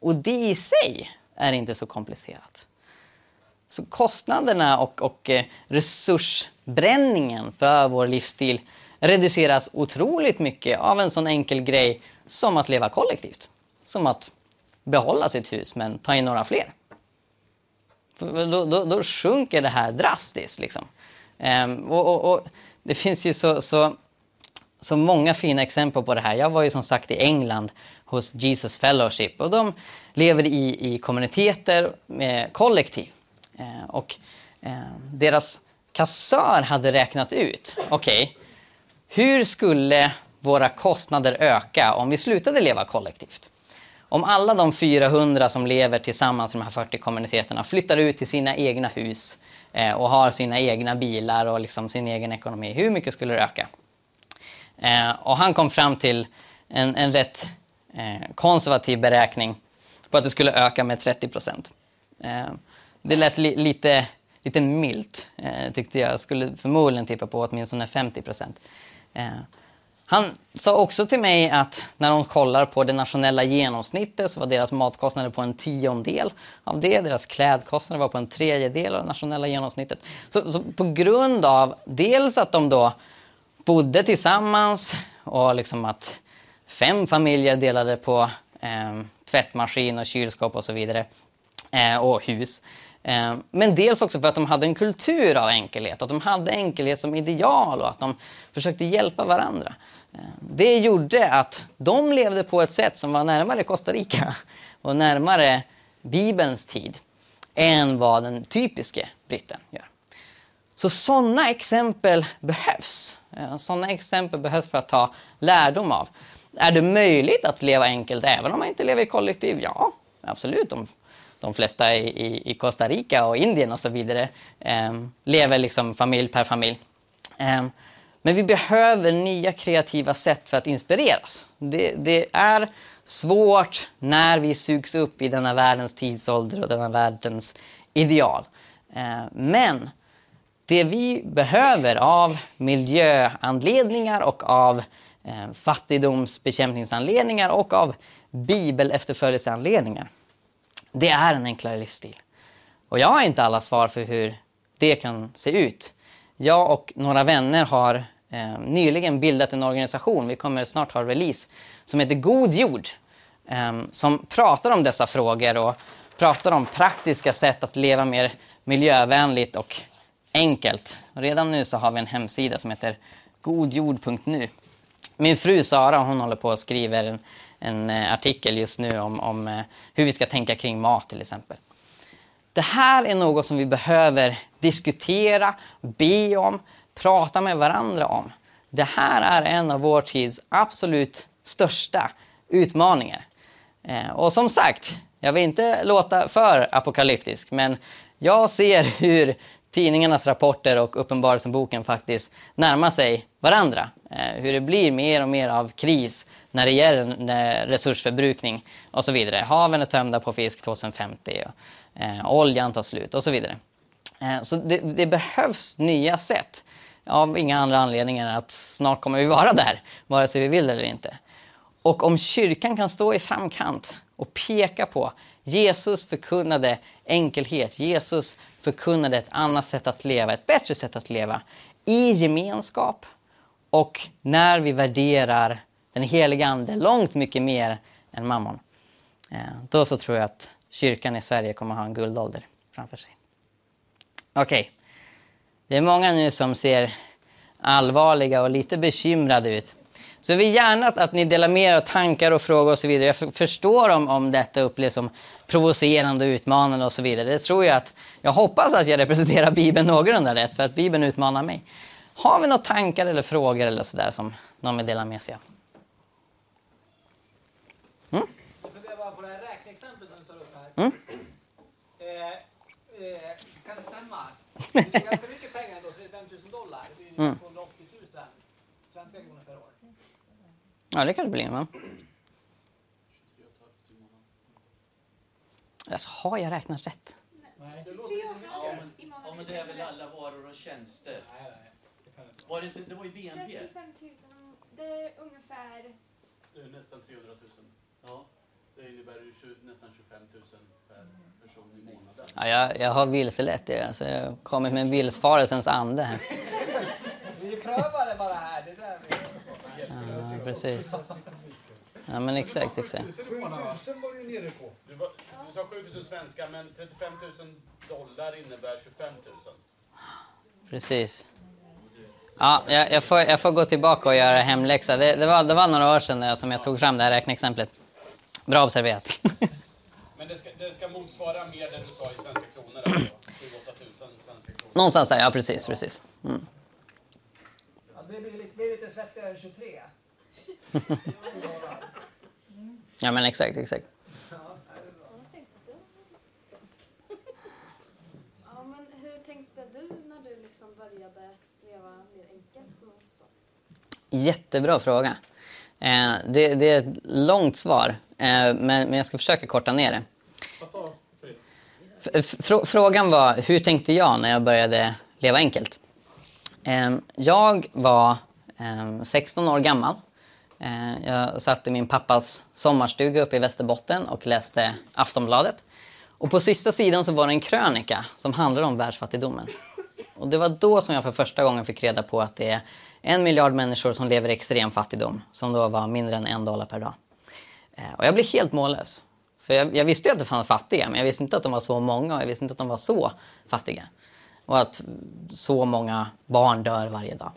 Och det i sig är inte så komplicerat. Så kostnaderna och, och eh, resursbränningen för vår livsstil reduceras otroligt mycket av en sån enkel grej som att leva kollektivt. Som att behålla sitt hus men ta in några fler. Då, då, då sjunker det här drastiskt. Liksom. Ehm, och, och, och, Det finns ju så, så, så många fina exempel på det här. Jag var ju som sagt i England hos Jesus Fellowship och de lever i, i kommuniteter med kollektiv. Eh, och eh, deras kassör hade räknat ut, okej, okay, hur skulle våra kostnader öka om vi slutade leva kollektivt? Om alla de 400 som lever tillsammans i de här 40 kommuniteterna flyttar ut till sina egna hus eh, och har sina egna bilar och liksom sin egen ekonomi, hur mycket skulle det öka? Eh, och han kom fram till en, en rätt Eh, konservativ beräkning på att det skulle öka med 30 procent. Eh, det lät li, lite, lite milt eh, tyckte jag. Skulle förmodligen tippa på åtminstone 50 procent. Han sa också till mig att när de kollar på det nationella genomsnittet så var deras matkostnader på en tiondel av det. Deras klädkostnader var på en tredjedel av det nationella genomsnittet. Så, så på grund av dels att de då bodde tillsammans och liksom att fem familjer delade på eh, tvättmaskin och kylskåp och så vidare eh, och hus. Eh, men dels också för att de hade en kultur av enkelhet, att de hade enkelhet som ideal och att de försökte hjälpa varandra. Ehm, det gjorde att de levde på ett sätt som var närmare Costa Rica [laughs] och närmare Bibelns tid än vad den typiske britten gör. Så sådana exempel behövs. Ehm, sådana exempel behövs för att ta lärdom av. Är det möjligt att leva enkelt även om man inte lever i kollektiv? Ja, absolut. De de flesta i, i, Costa Rica och Indien och så vidare eh, lever liksom familj per familj. Eh, men vi behöver nya kreativa sätt för att inspireras. Det, det, är svårt när vi sugs upp i denna världens tidsålder och denna världens ideal. Eh, men det vi behöver av miljöanledningar och av eh, Eh, fattigdomsbekämpningsanledningar och av bibelefterföljelseanledningar det är en enklare livsstil. Och jag har inte alla svar för hur det kan se ut. Jag och några vänner har eh, nyligen bildat en organisation, vi kommer snart ha release, som heter God jord. Eh, som pratar om dessa frågor och pratar om praktiska sätt att leva mer miljövänligt och enkelt. Redan nu så har vi en hemsida som heter godjord.nu. Min fru Sara hon håller på och skriver en, en eh, artikel just nu om, om eh, hur vi ska tänka kring mat till exempel. Det här är något som vi behöver diskutera, be om, prata med varandra om. Det här är en av vår tids absolut största utmaningar. Eh, och som sagt, jag vill inte låta för apokalyptisk men jag ser hur tidningarnas rapporter och Uppenbarelseboken faktiskt närmar sig varandra. Eh, hur det blir mer och mer av kris när det gäller eh, resursförbrukning och så vidare. Haven är tömda på fisk 2050 och eh, oljan tar slut och så vidare. Så det, det, behövs nya sätt av inga andra anledningar än att snart kommer vi vara där, vare sig vi vill eller inte. Och om kyrkan kan stå i framkant och peka på Jesus förkunnade enkelhet, Jesus förkunnade ett annat sätt att leva, ett bättre sätt att leva i gemenskap och när vi värderar den heliga Ande långt mycket mer än mammon. Eh, då så tror jag att kyrkan i Sverige kommer ha en guldålder framför sig. Okej. Okay. Det är många nu som ser allvarliga och lite bekymrade ut. Så jag vill gärna att, att ni delar med er av tankar och frågor och så vidare. Jag förstår om, om detta upplevs som provocerande och utmanande och så vidare. Det tror jag att, jag hoppas att jag representerar Bibeln någorlunda rätt för att Bibeln utmanar mig. Har vi några tankar eller frågor eller sådär som någon vill dela med sig av? Mm? Jag funderar bara på det här räkneexemplet som du tar upp här. Mm? Eh, Det är ganska mycket pengar ändå, 35 000 dollar. Det är ju Mm. 280 000 svenska kronor per år. Ja, det kanske blir va? 23 i månaden. Alltså, har jag räknat rätt? Nej. Ja men, det är väl alla varor och tjänster. Nej, nej, det kan inte vara. Var det inte, det var ju BNP? 35 000, det är ungefär... Det är nästan 300 000. Ja. Det innebär ju nästan 25 000 per person i månaden. Ja, jag, jag har vilselett er. Alltså, jag har kommit med en villfarelsens ande här. [laughs] Vi prövar det bara här. Det är där vi... Ja, precis. Ja, men exakt, exakt. 7000 var du ju nere på. Du, var, du sa 7 000 svenska, men 35 000 dollar innebär 25 000. Precis. Ja, jag, jag, får, jag får gå tillbaka och göra hemläxa. Det, det, var, det var några år sedan jag- som jag tog fram det här räkneexemplet. Bra observerat. [laughs] Men det ska, det ska motsvara mer det du sa i svenska kronor alltså? 7 8 000 svenska kronor. Någonstans där, ja precis, precis. Mm. Ja, det blir lite, blir lite svettigare än 23. [laughs] Ja men exakt, exakt. Ja, det är bra. Jag tänkte du. Ja, men hur tänkte du när du liksom började leva mer enkelt och så? Jättebra fråga. Eh, det, det är ett långt svar, eh, men, men jag ska försöka korta ner det. Frågan var, hur tänkte jag när jag började leva enkelt? Eh, jag var eh, 16 år gammal. Eh, jag satt i min pappas sommarstuga uppe i Västerbotten och läste Aftonbladet. Och på sista sidan så var det en krönika som handlade om världsfattigdomen. Och det var då som jag för första gången fick reda på att det är en miljard människor som lever i extrem fattigdom, som då var mindre än en dollar per dag. Eh, och jag blev helt mållös. För jag, jag visste ju att det fanns fattiga, men jag visste inte att de var så många och jag visste inte att de var så fattiga. Och att så många barn dör varje dag.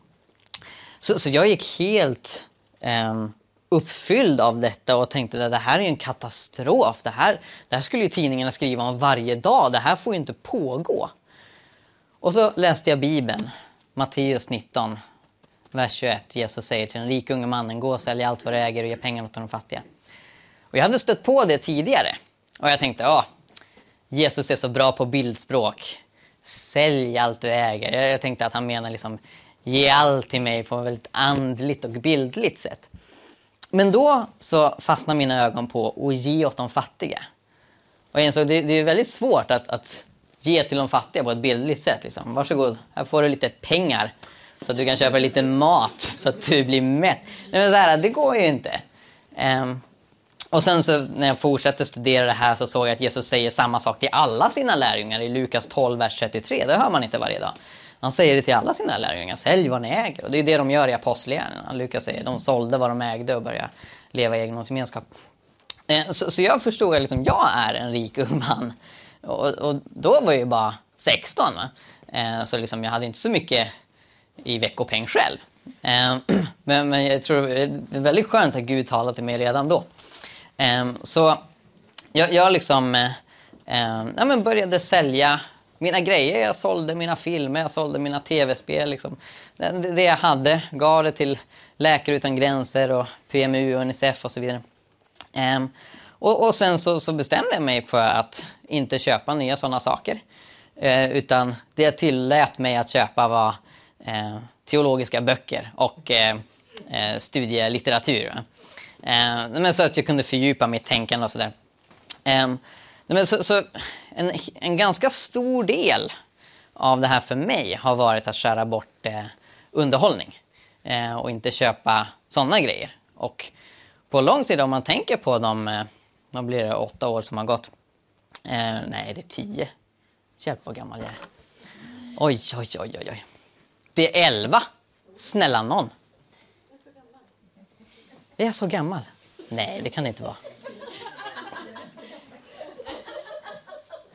Så, så jag gick helt Ehm, uppfylld av detta och tänkte att det här är ju en katastrof. Det här, det här skulle ju tidningarna skriva om varje dag. Det här får ju inte pågå. Och så läste jag Bibeln, Matteus 19, vers 21. Jesus säger till den rike unge mannen, gå och sälj allt vad du äger och ge pengarna till de fattiga. Och jag hade stött på det tidigare. Och jag tänkte, ja, Jesus är så bra på bildspråk. Sälj allt du äger. Jag jag tänkte att han menar liksom, ge allt till mig på ett väldigt andligt och bildligt sätt. Men då så fastnade mina ögon på att ge åt de fattiga. Och jag insåg det, det är väldigt svårt att, att ge till de fattiga på ett bildligt sätt. Liksom. Varsågod, här får du lite pengar. Så att du kan köpa lite mat så att du blir mätt. Nej, men så här, det går ju inte. Um, och sen så när jag fortsatte studera det här så såg jag att Jesus säger samma sak till alla sina lärjungar i Lukas 12, vers 33. Det hör man inte varje dag. Han säger det till alla sina lärjungar. Sälj vad ni äger. Och det är det de gör i apostlagärningarna. Lukas säger de sålde vad de ägde och började leva i egendomsgemenskap. Eh, så, så jag förstod att liksom, jag är en rik ung man. Och, och då var jag ju bara 16. Va? Eh, så liksom, jag hade inte så mycket i veckopeng själv. Eh, [clears throat] men, men jag tror det är väldigt skönt att Gud talade till mig redan då. Så jag, jag liksom ja, men började sälja mina grejer. Jag sålde mina filmer, jag sålde mina tv-spel. Liksom. Det, det jag hade, gav det till Läkare Utan Gränser och PMU, Unicef och så vidare. Um, och, och sen så, så bestämde jag mig för att inte köpa nya sådana saker. Eh, utan det jag tillät mig att köpa var eh, teologiska böcker och eh, eh, studielitteratur. Eh, men så att jag kunde fördjupa mitt tänkande och sådär. Ehm, nej, men så, så en, en ganska stor del av det här för mig har varit att skära bort eh, underhållning eh, och inte köpa sådana grejer. Och på lång tid om man tänker på de, eh, vad blir det, åtta år som har gått. Eh, nej, det är tio. Hjälp vad gammal jag är. Oj, oj, oj, oj, oj. Det är elva. Snälla någon. Är jag så gammal? Nej, det kan det inte vara.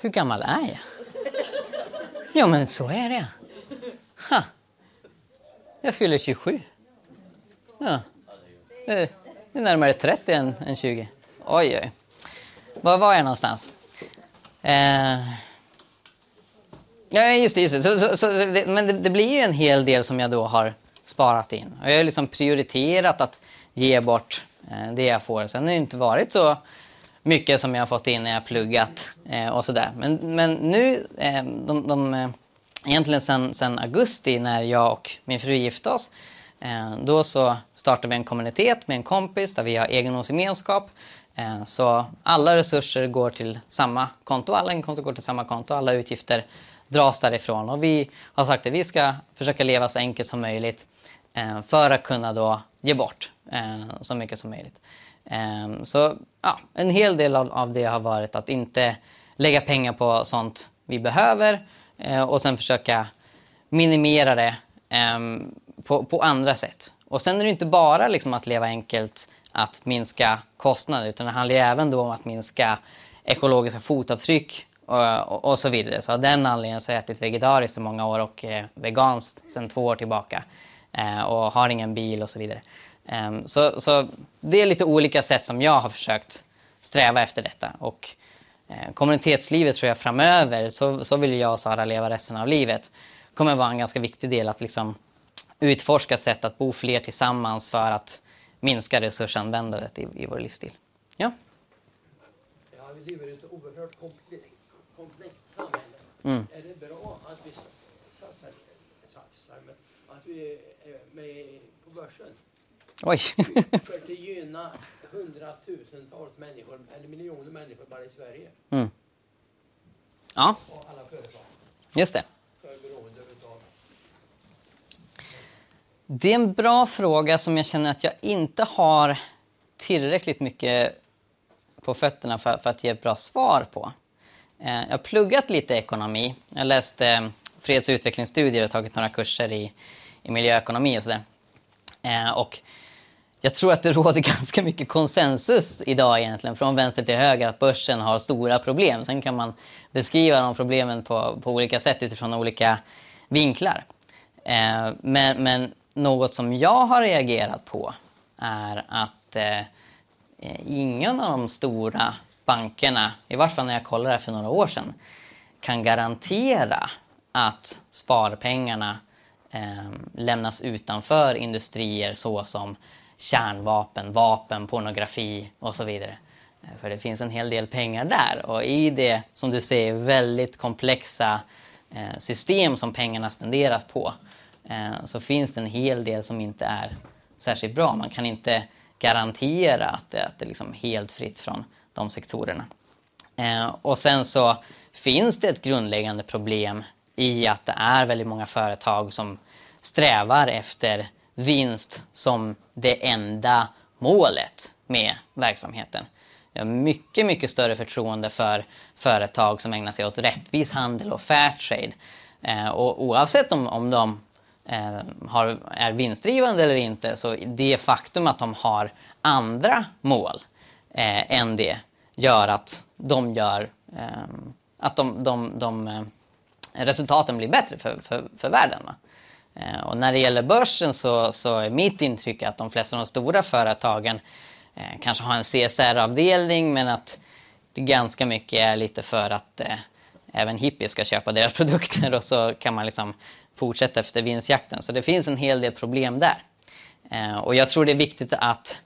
Hur gammal är jag? Ja, men så är det. Ha. Jag fyller 27. Ja. Det är närmare 30 än, än 20. Oj, oj. Var var jag någonstans? Eh... Ja, just det. Just det. Så, så, så, det men det, det blir ju en hel del som jag då har sparat in. Och jag har liksom prioriterat att ge bort eh, det jag får. Sen har det inte varit så mycket som jag har fått in när jag har pluggat eh, och sådär. Men, men nu, eh, de, de eh, egentligen sen, sen augusti när jag och min fru gifte oss. Eh, då så startade vi en kommunitet med en kompis där vi har egendomsgemenskap. Eh, så alla resurser går till samma konto, alla inkomster går till samma konto, alla utgifter dras därifrån. Och vi har sagt att vi ska försöka leva så enkelt som möjligt eh, för att kunna då ge bort eh, så mycket som möjligt. Ehm, så ja, en hel del av, det har varit att inte lägga pengar på sånt vi behöver eh, och sen försöka minimera det ehm, på, på andra sätt. Och sen är det inte bara liksom att leva enkelt att minska kostnader utan det handlar ju även då om att minska ekologiska fotavtryck och, och, och så vidare. Så av den anledningen så har jag ätit vegetariskt i många år och eh, veganskt sedan två år tillbaka. Eh, och har ingen bil och så vidare. Eh, så, så det är lite olika sätt som jag har försökt sträva efter detta. Och eh, kommunitetslivet tror jag framöver, så, så vill jag och Sara leva resten av livet, kommer vara en ganska viktig del att liksom utforska sätt att bo fler tillsammans för att minska resursanvändandet i, i vår livsstil. Ja. Ja, vi lever i ett oerhört komplext, komplext samhälle. Mm. Är det bra att vi satsar, satsar men att vi är med på börsen? Oj. För att gynna hundratusentals människor, eller miljoner människor bara i Sverige. Mm. Ja, Och alla företag just det. Det är en bra fråga som jag känner att jag inte har tillräckligt mycket på fötterna för, för att ge ett bra svar på. Eh, jag har pluggat lite ekonomi. Jag har läst eh, freds och utvecklingsstudier och tagit några kurser i, i miljöekonomi och sådär. Eh, och jag tror att det råder [laughs] ganska mycket konsensus idag egentligen från vänster till höger att börsen har stora problem. Sen kan man beskriva de problemen på, på olika sätt utifrån olika vinklar. Eh, men, men något som jag har reagerat på är att eh, ingen av de stora bankerna, i vart fall när jag kollade det för några år sedan, kan garantera att sparpengarna eh, lämnas utanför industrier såsom kärnvapen, vapen, pornografi och så vidare. Eh, för det finns en hel del pengar där och i det, som du säger, väldigt komplexa eh, system som pengarna spenderas på eh, så finns det en hel del som inte är särskilt bra. Man kan inte garantera att det, att det liksom är liksom helt fritt från de sektorerna. Och sen så finns det ett grundläggande problem i att det är väldigt många företag som strävar efter vinst som det enda målet med verksamheten. Jag har mycket, mycket större förtroende för företag som ägnar sig åt rättvis handel och fair trade. Eh, och oavsett om, om de eh, har, är vinstdrivande eller inte så det faktum att de har andra mål eh, än det gör att de gör eh, att de, de, de eh, resultaten blir bättre för, för, för världen. Va? Eh, och när det gäller börsen så, så är mitt intryck att de flesta av de stora företagen eh, kanske har en CSR-avdelning men att det ganska mycket är lite för att eh, även hippies ska köpa deras [laughs] produkter och så kan man liksom fortsätta efter vinstjakten. Så det finns en hel del problem där. Eh, och jag tror det är viktigt att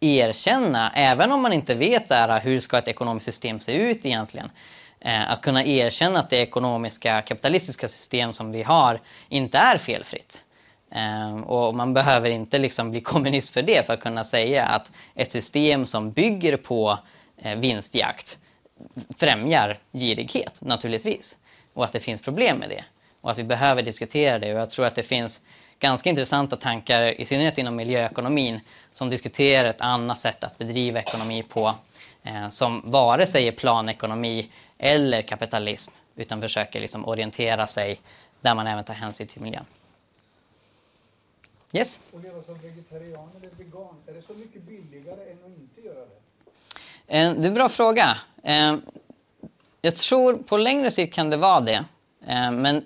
erkänna, även om man inte vet så här, hur ska ett ekonomiskt system se ut egentligen, eh, Eh, att kunna erkänna att det ekonomiska kapitalistiska system som vi har inte är felfritt. Eh, och man behöver inte liksom bli [laughs] kommunist för det för att kunna säga att ett system som bygger på eh, vinstjakt främjar girighet naturligtvis. Och att det finns problem med det. Och att vi behöver diskutera det. Och jag tror att det finns ganska intressanta tankar, i synnerhet inom miljöekonomin, som diskuterar ett annat sätt att bedriva ekonomi på. Eh, som vare sig är planekonomi eller kapitalism, utan försöker liksom orientera sig där man även tar hänsyn till miljön. Yes? Och leva som vegetarian eller vegan, är det så mycket billigare än att inte göra det? Eh, Det är en bra fråga. Eh, Jag tror på längre sikt kan det vara det. Eh, Men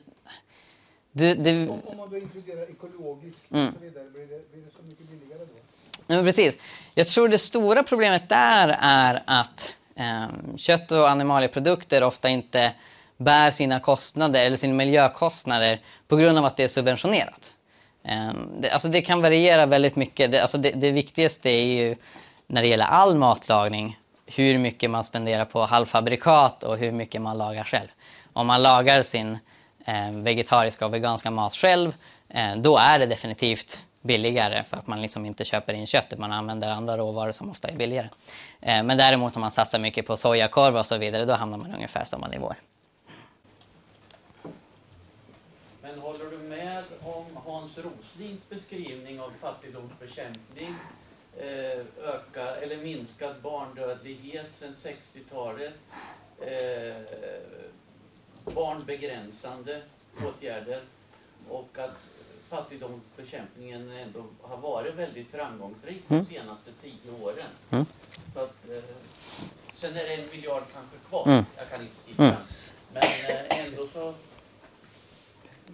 det, det, Om, om man då inkluderar ekologiskt Mm. och så vidare, blir det, blir det så mycket billigare då? Ja, precis. Jag tror det stora problemet där är att Ehm, kött och animalieprodukter ofta inte bär sina kostnader eller sina miljökostnader på grund av att det är subventionerat. Ehm, det, alltså det kan variera väldigt mycket. Det, alltså det, det viktigaste är ju när det gäller all matlagning hur mycket man spenderar på halvfabrikat och hur mycket man lagar själv. Om man lagar sin ehm, vegetariska och veganska mat själv, då är det definitivt billigare för att man liksom inte köper in köttet, man använder andra råvaror som ofta är billigare. Eh, men däremot om man satsar mycket på sojakorv och så vidare, då hamnar man ungefär samma nivåer. Men håller du med om Hans Roslings beskrivning av fattigdomsbekämpning, eh, öka eller minskad barndödlighet sedan 60-talet, eh, barnbegränsande åtgärder och att fattigdomsbekämpningen ändå har varit väldigt framgångsrik Mm. de senaste tio åren. Mm. Så att, eh, sen är det en miljard kanske kvar, Mm. jag kan inte siffran. Mm. Men eh, ändå så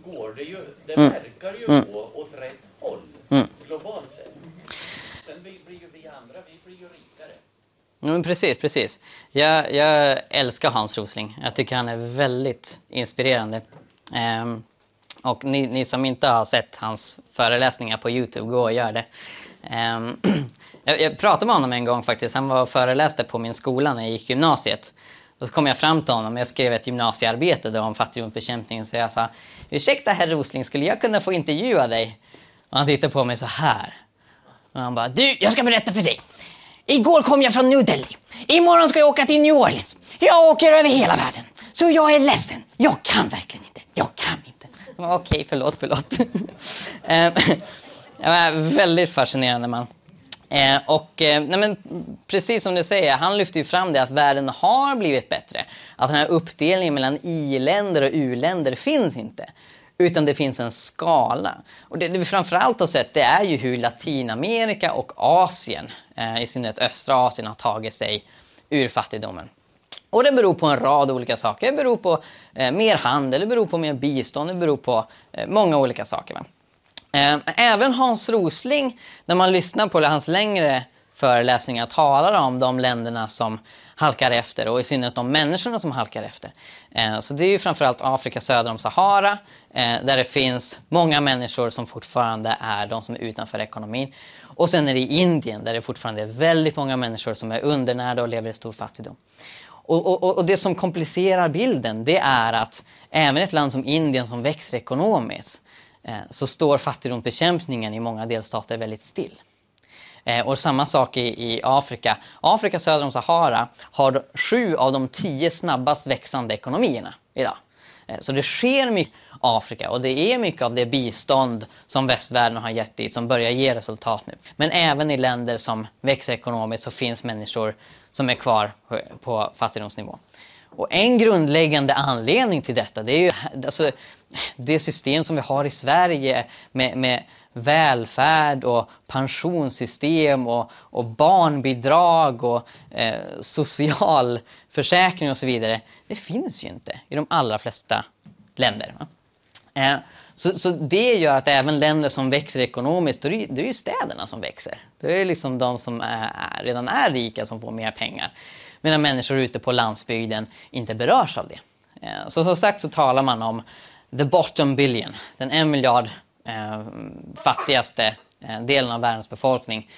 går det ju, det Mm. verkar ju Mm. gå åt rätt håll Mm. globalt sett. Sen blir ju vi andra, vi blir ju rikare. Men precis, precis. Jag, jag älskar Hans Rosling. Jag tycker han är väldigt inspirerande. Ehm, och ni, ni som inte har sett hans föreläsningar på Youtube, gå och gör det. Ehm, [clears throat] jag, jag pratade med honom en gång faktiskt. Han var och föreläste på min skola när jag gick gymnasiet. Och så kom jag fram till honom, jag skrev ett gymnasiearbete då om fattigdomsbekämpning. Så jag sa, ursäkta herr Rosling, skulle jag kunna få intervjua dig? Och han tittade på mig så här. Och han bara, du, jag ska berätta för dig. Igår kom jag från New Delhi. Imorgon ska jag åka till New Orleans. Jag åker över hela världen. Så jag är ledsen. Jag kan verkligen inte. Jag kan inte. Okej, okay, Okej, förlåt, förlåt. [laughs] Eh, [laughs] väldigt fascinerande man. Eh, och eh, nej men, precis som du säger, han lyfter ju fram det att världen har blivit bättre. Att den här uppdelningen mellan i-länder och u-länder finns inte. Utan det finns en skala. Och det, det vi framförallt har sett det är ju hur Latinamerika och Asien, eh, i synnerhet östra Asien, har tagit sig ur fattigdomen. Och det beror på en rad olika saker. Det beror på eh, mer handel, det beror på mer bistånd, det beror på eh, många olika saker. Va? Eh, Även Hans Rosling, när man lyssnar på hans längre föreläsningar, talar om de länderna som halkar efter och i synnerhet de människorna som halkar efter. Eh, Så det är ju framförallt Afrika söder om Sahara eh, där det finns många människor som fortfarande är de som är utanför ekonomin. Och sen är det Indien där det fortfarande är väldigt många människor som är undernärda och lever i stor fattigdom. Och, och, och det som komplicerar bilden det är att även ett land som Indien som växer ekonomiskt eh, så står fattigdomsbekämpningen i många delstater väldigt still. Eh, och samma sak i, i Afrika. Afrika söder om Sahara har sju av de tio snabbast växande ekonomierna idag. Eh, så det sker mycket i Afrika och det är mycket av det bistånd som västvärlden har gett dit som börjar ge resultat nu. Men även i länder som växer ekonomiskt så finns människor som är kvar på fattigdomsnivå. Och en grundläggande anledning till detta det är ju alltså, det system som vi har i Sverige med, med välfärd och pensionssystem och, och barnbidrag och eh, socialförsäkring och så vidare. Det finns ju inte i de allra flesta länder. Va? Eh, så, så det gör att även länder som växer ekonomiskt, då är det, det är ju städerna som växer. Det är liksom de som är, redan är rika som får mer pengar. Medan människor ute på landsbygden inte berörs av det. Eh, så som sagt så talar man om the bottom billion, den en miljard Eh, fattigaste eh, delen av världens befolkning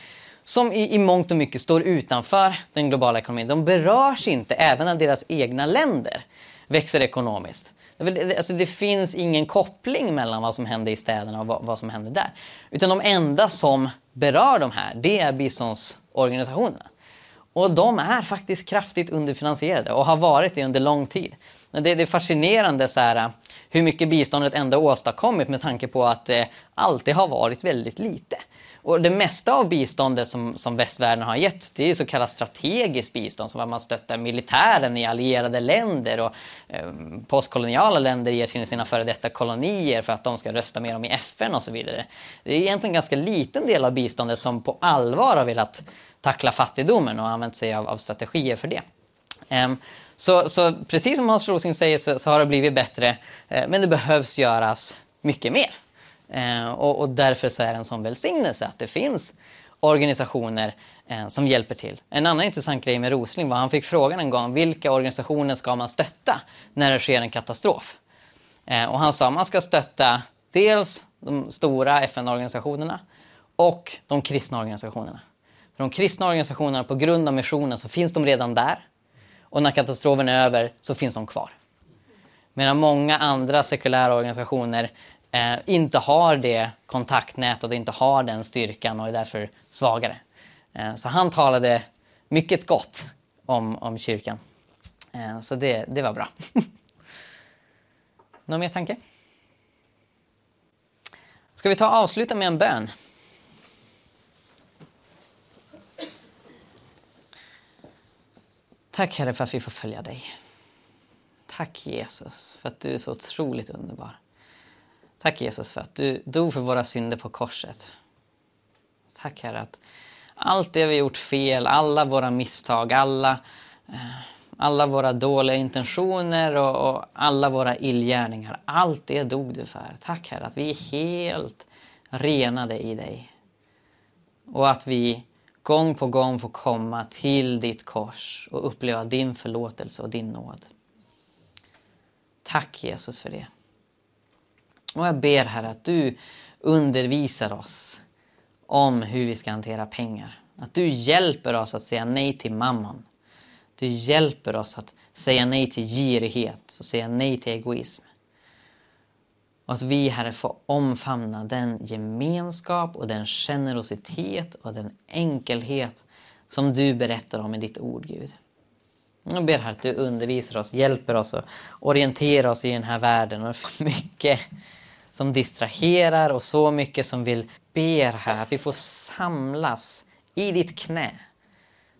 som i, i mångt och mycket står utanför den globala ekonomin. De berörs inte även när deras egna länder växer ekonomiskt. Det, alltså det finns ingen koppling mellan vad som händer i städerna och vad, vad som händer där. Utan de enda som berör de här, det är biståndsorganisationerna. Och de är faktiskt kraftigt underfinansierade och har varit det under lång tid. Men Det, det är fascinerande så här, hur mycket biståndet ändå åstadkommit med tanke på att det alltid har varit väldigt lite. Och det mesta av biståndet som, som västvärlden har gett det är så kallat strategiskt bistånd som att man stöttar militären i allierade länder och eh, postkoloniala länder ger till sina före detta kolonier för att de ska rösta med dem i FN och så vidare. Det är egentligen en ganska liten del av biståndet som på allvar har velat tackla fattigdomen och använt sig av, av strategier för det. Ehm, så, så precis som Hans Rosling säger så, så har det blivit bättre eh, men det behövs göras mycket mer. Eh, och, och därför så är det en sån välsignelse att det finns organisationer eh, som hjälper till. En annan intressant grej med Rosling var att han fick frågan en gång vilka organisationer ska man stötta när det sker en katastrof? Eh, och han sa att man ska stötta dels de stora FN-organisationerna och de kristna organisationerna. För de kristna organisationerna, på grund av missionen, så finns de redan där. Och när katastrofen är över så finns de kvar. Medan många andra sekulära organisationer eh, inte har det kontaktnätet inte har den styrkan och är därför svagare. Eh, så han talade mycket gott om, om kyrkan. Eh, så det, det var bra. [laughs] Någon mer tanke? Ska vi ta och avsluta med en bön? Tack Herre för att vi får följa dig. Tack Jesus för att du är så otroligt underbar. Tack Jesus för att du dog för våra synder på korset. Tack Herre att allt det vi gjort fel, alla våra misstag, alla, eh, alla våra dåliga intentioner och, och alla våra illgärningar, allt det dog du för. Tack Herre att vi är helt renade i dig. Och att vi gång på gång får komma till ditt kors och uppleva din förlåtelse och din nåd. Tack Jesus för det. Och jag ber Herre att du undervisar oss om hur vi ska hantera pengar. Att du hjälper oss att säga nej till mammon. Du hjälper oss att säga nej till girighet, och säga nej till egoism. Och att vi, Herre, får omfamna den gemenskap och den generositet och den enkelhet som du berättar om i ditt ord, Gud. Jag ber Herre att du undervisar oss, hjälper oss och orienterar oss i den här världen. Och mycket som distraherar och så mycket som vill ber här att vi får samlas i ditt knä.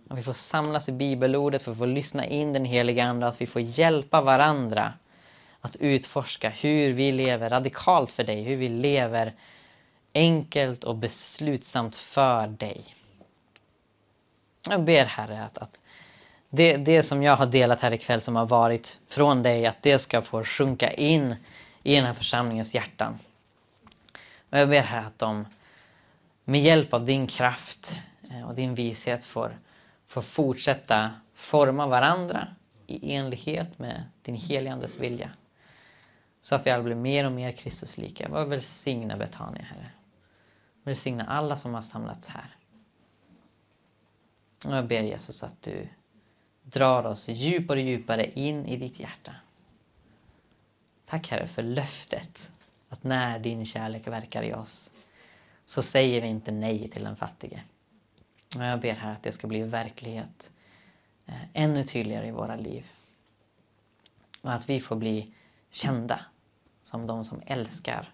Att vi får samlas i bibelordet, för att få lyssna in den heliga Ande, att vi får hjälpa varandra att utforska hur vi lever radikalt för dig, hur vi lever enkelt och beslutsamt för dig. Jag ber Herre att, att det, det som jag har delat här ikväll som har varit från dig, att det ska få sjunka in i den här församlingens hjärtan. Och jag ber Herre att de med hjälp av din kraft eh, och din vishet får, får fortsätta forma varandra i enlighet med din heligandes vilja. Så att vi alla blir mer och mer Kristuslika. Var välsigna Betania, Herre. Välsigna alla som har samlats här. Och jag ber Jesus att du drar oss djupare och djupare in i ditt hjärta. Tack Herre för löftet att när din kärlek verkar i oss så säger vi inte nej till den fattige. Och jag ber här att det ska bli verklighet eh, ännu tydligare i våra liv. Och att vi får bli kända som de som älskar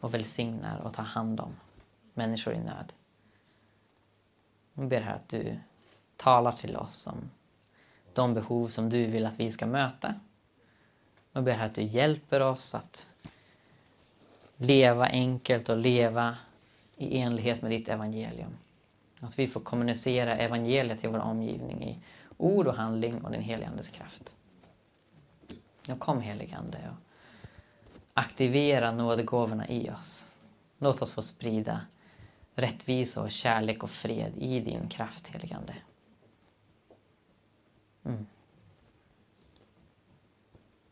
och välsignar och tar hand om människor i nöd. Jag ber här att du talar till oss om de behov som du vill att vi ska möta. Jag ber här att du hjälper oss att leva enkelt och leva i enlighet med ditt evangelium. Att vi får kommunicera evangeliet till vår omgivning i ord och handling och din helige Andes kraft. Och kom helige Ande och aktivera nådegåvorna i oss. Låt oss få sprida rättvisa och kärlek och fred i din kraft, helige Ande. Mm.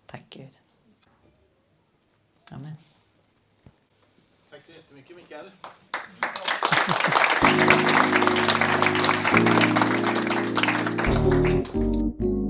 Tack Gud. Amen. Tack så jättemycket Mikael. Tack [laughs]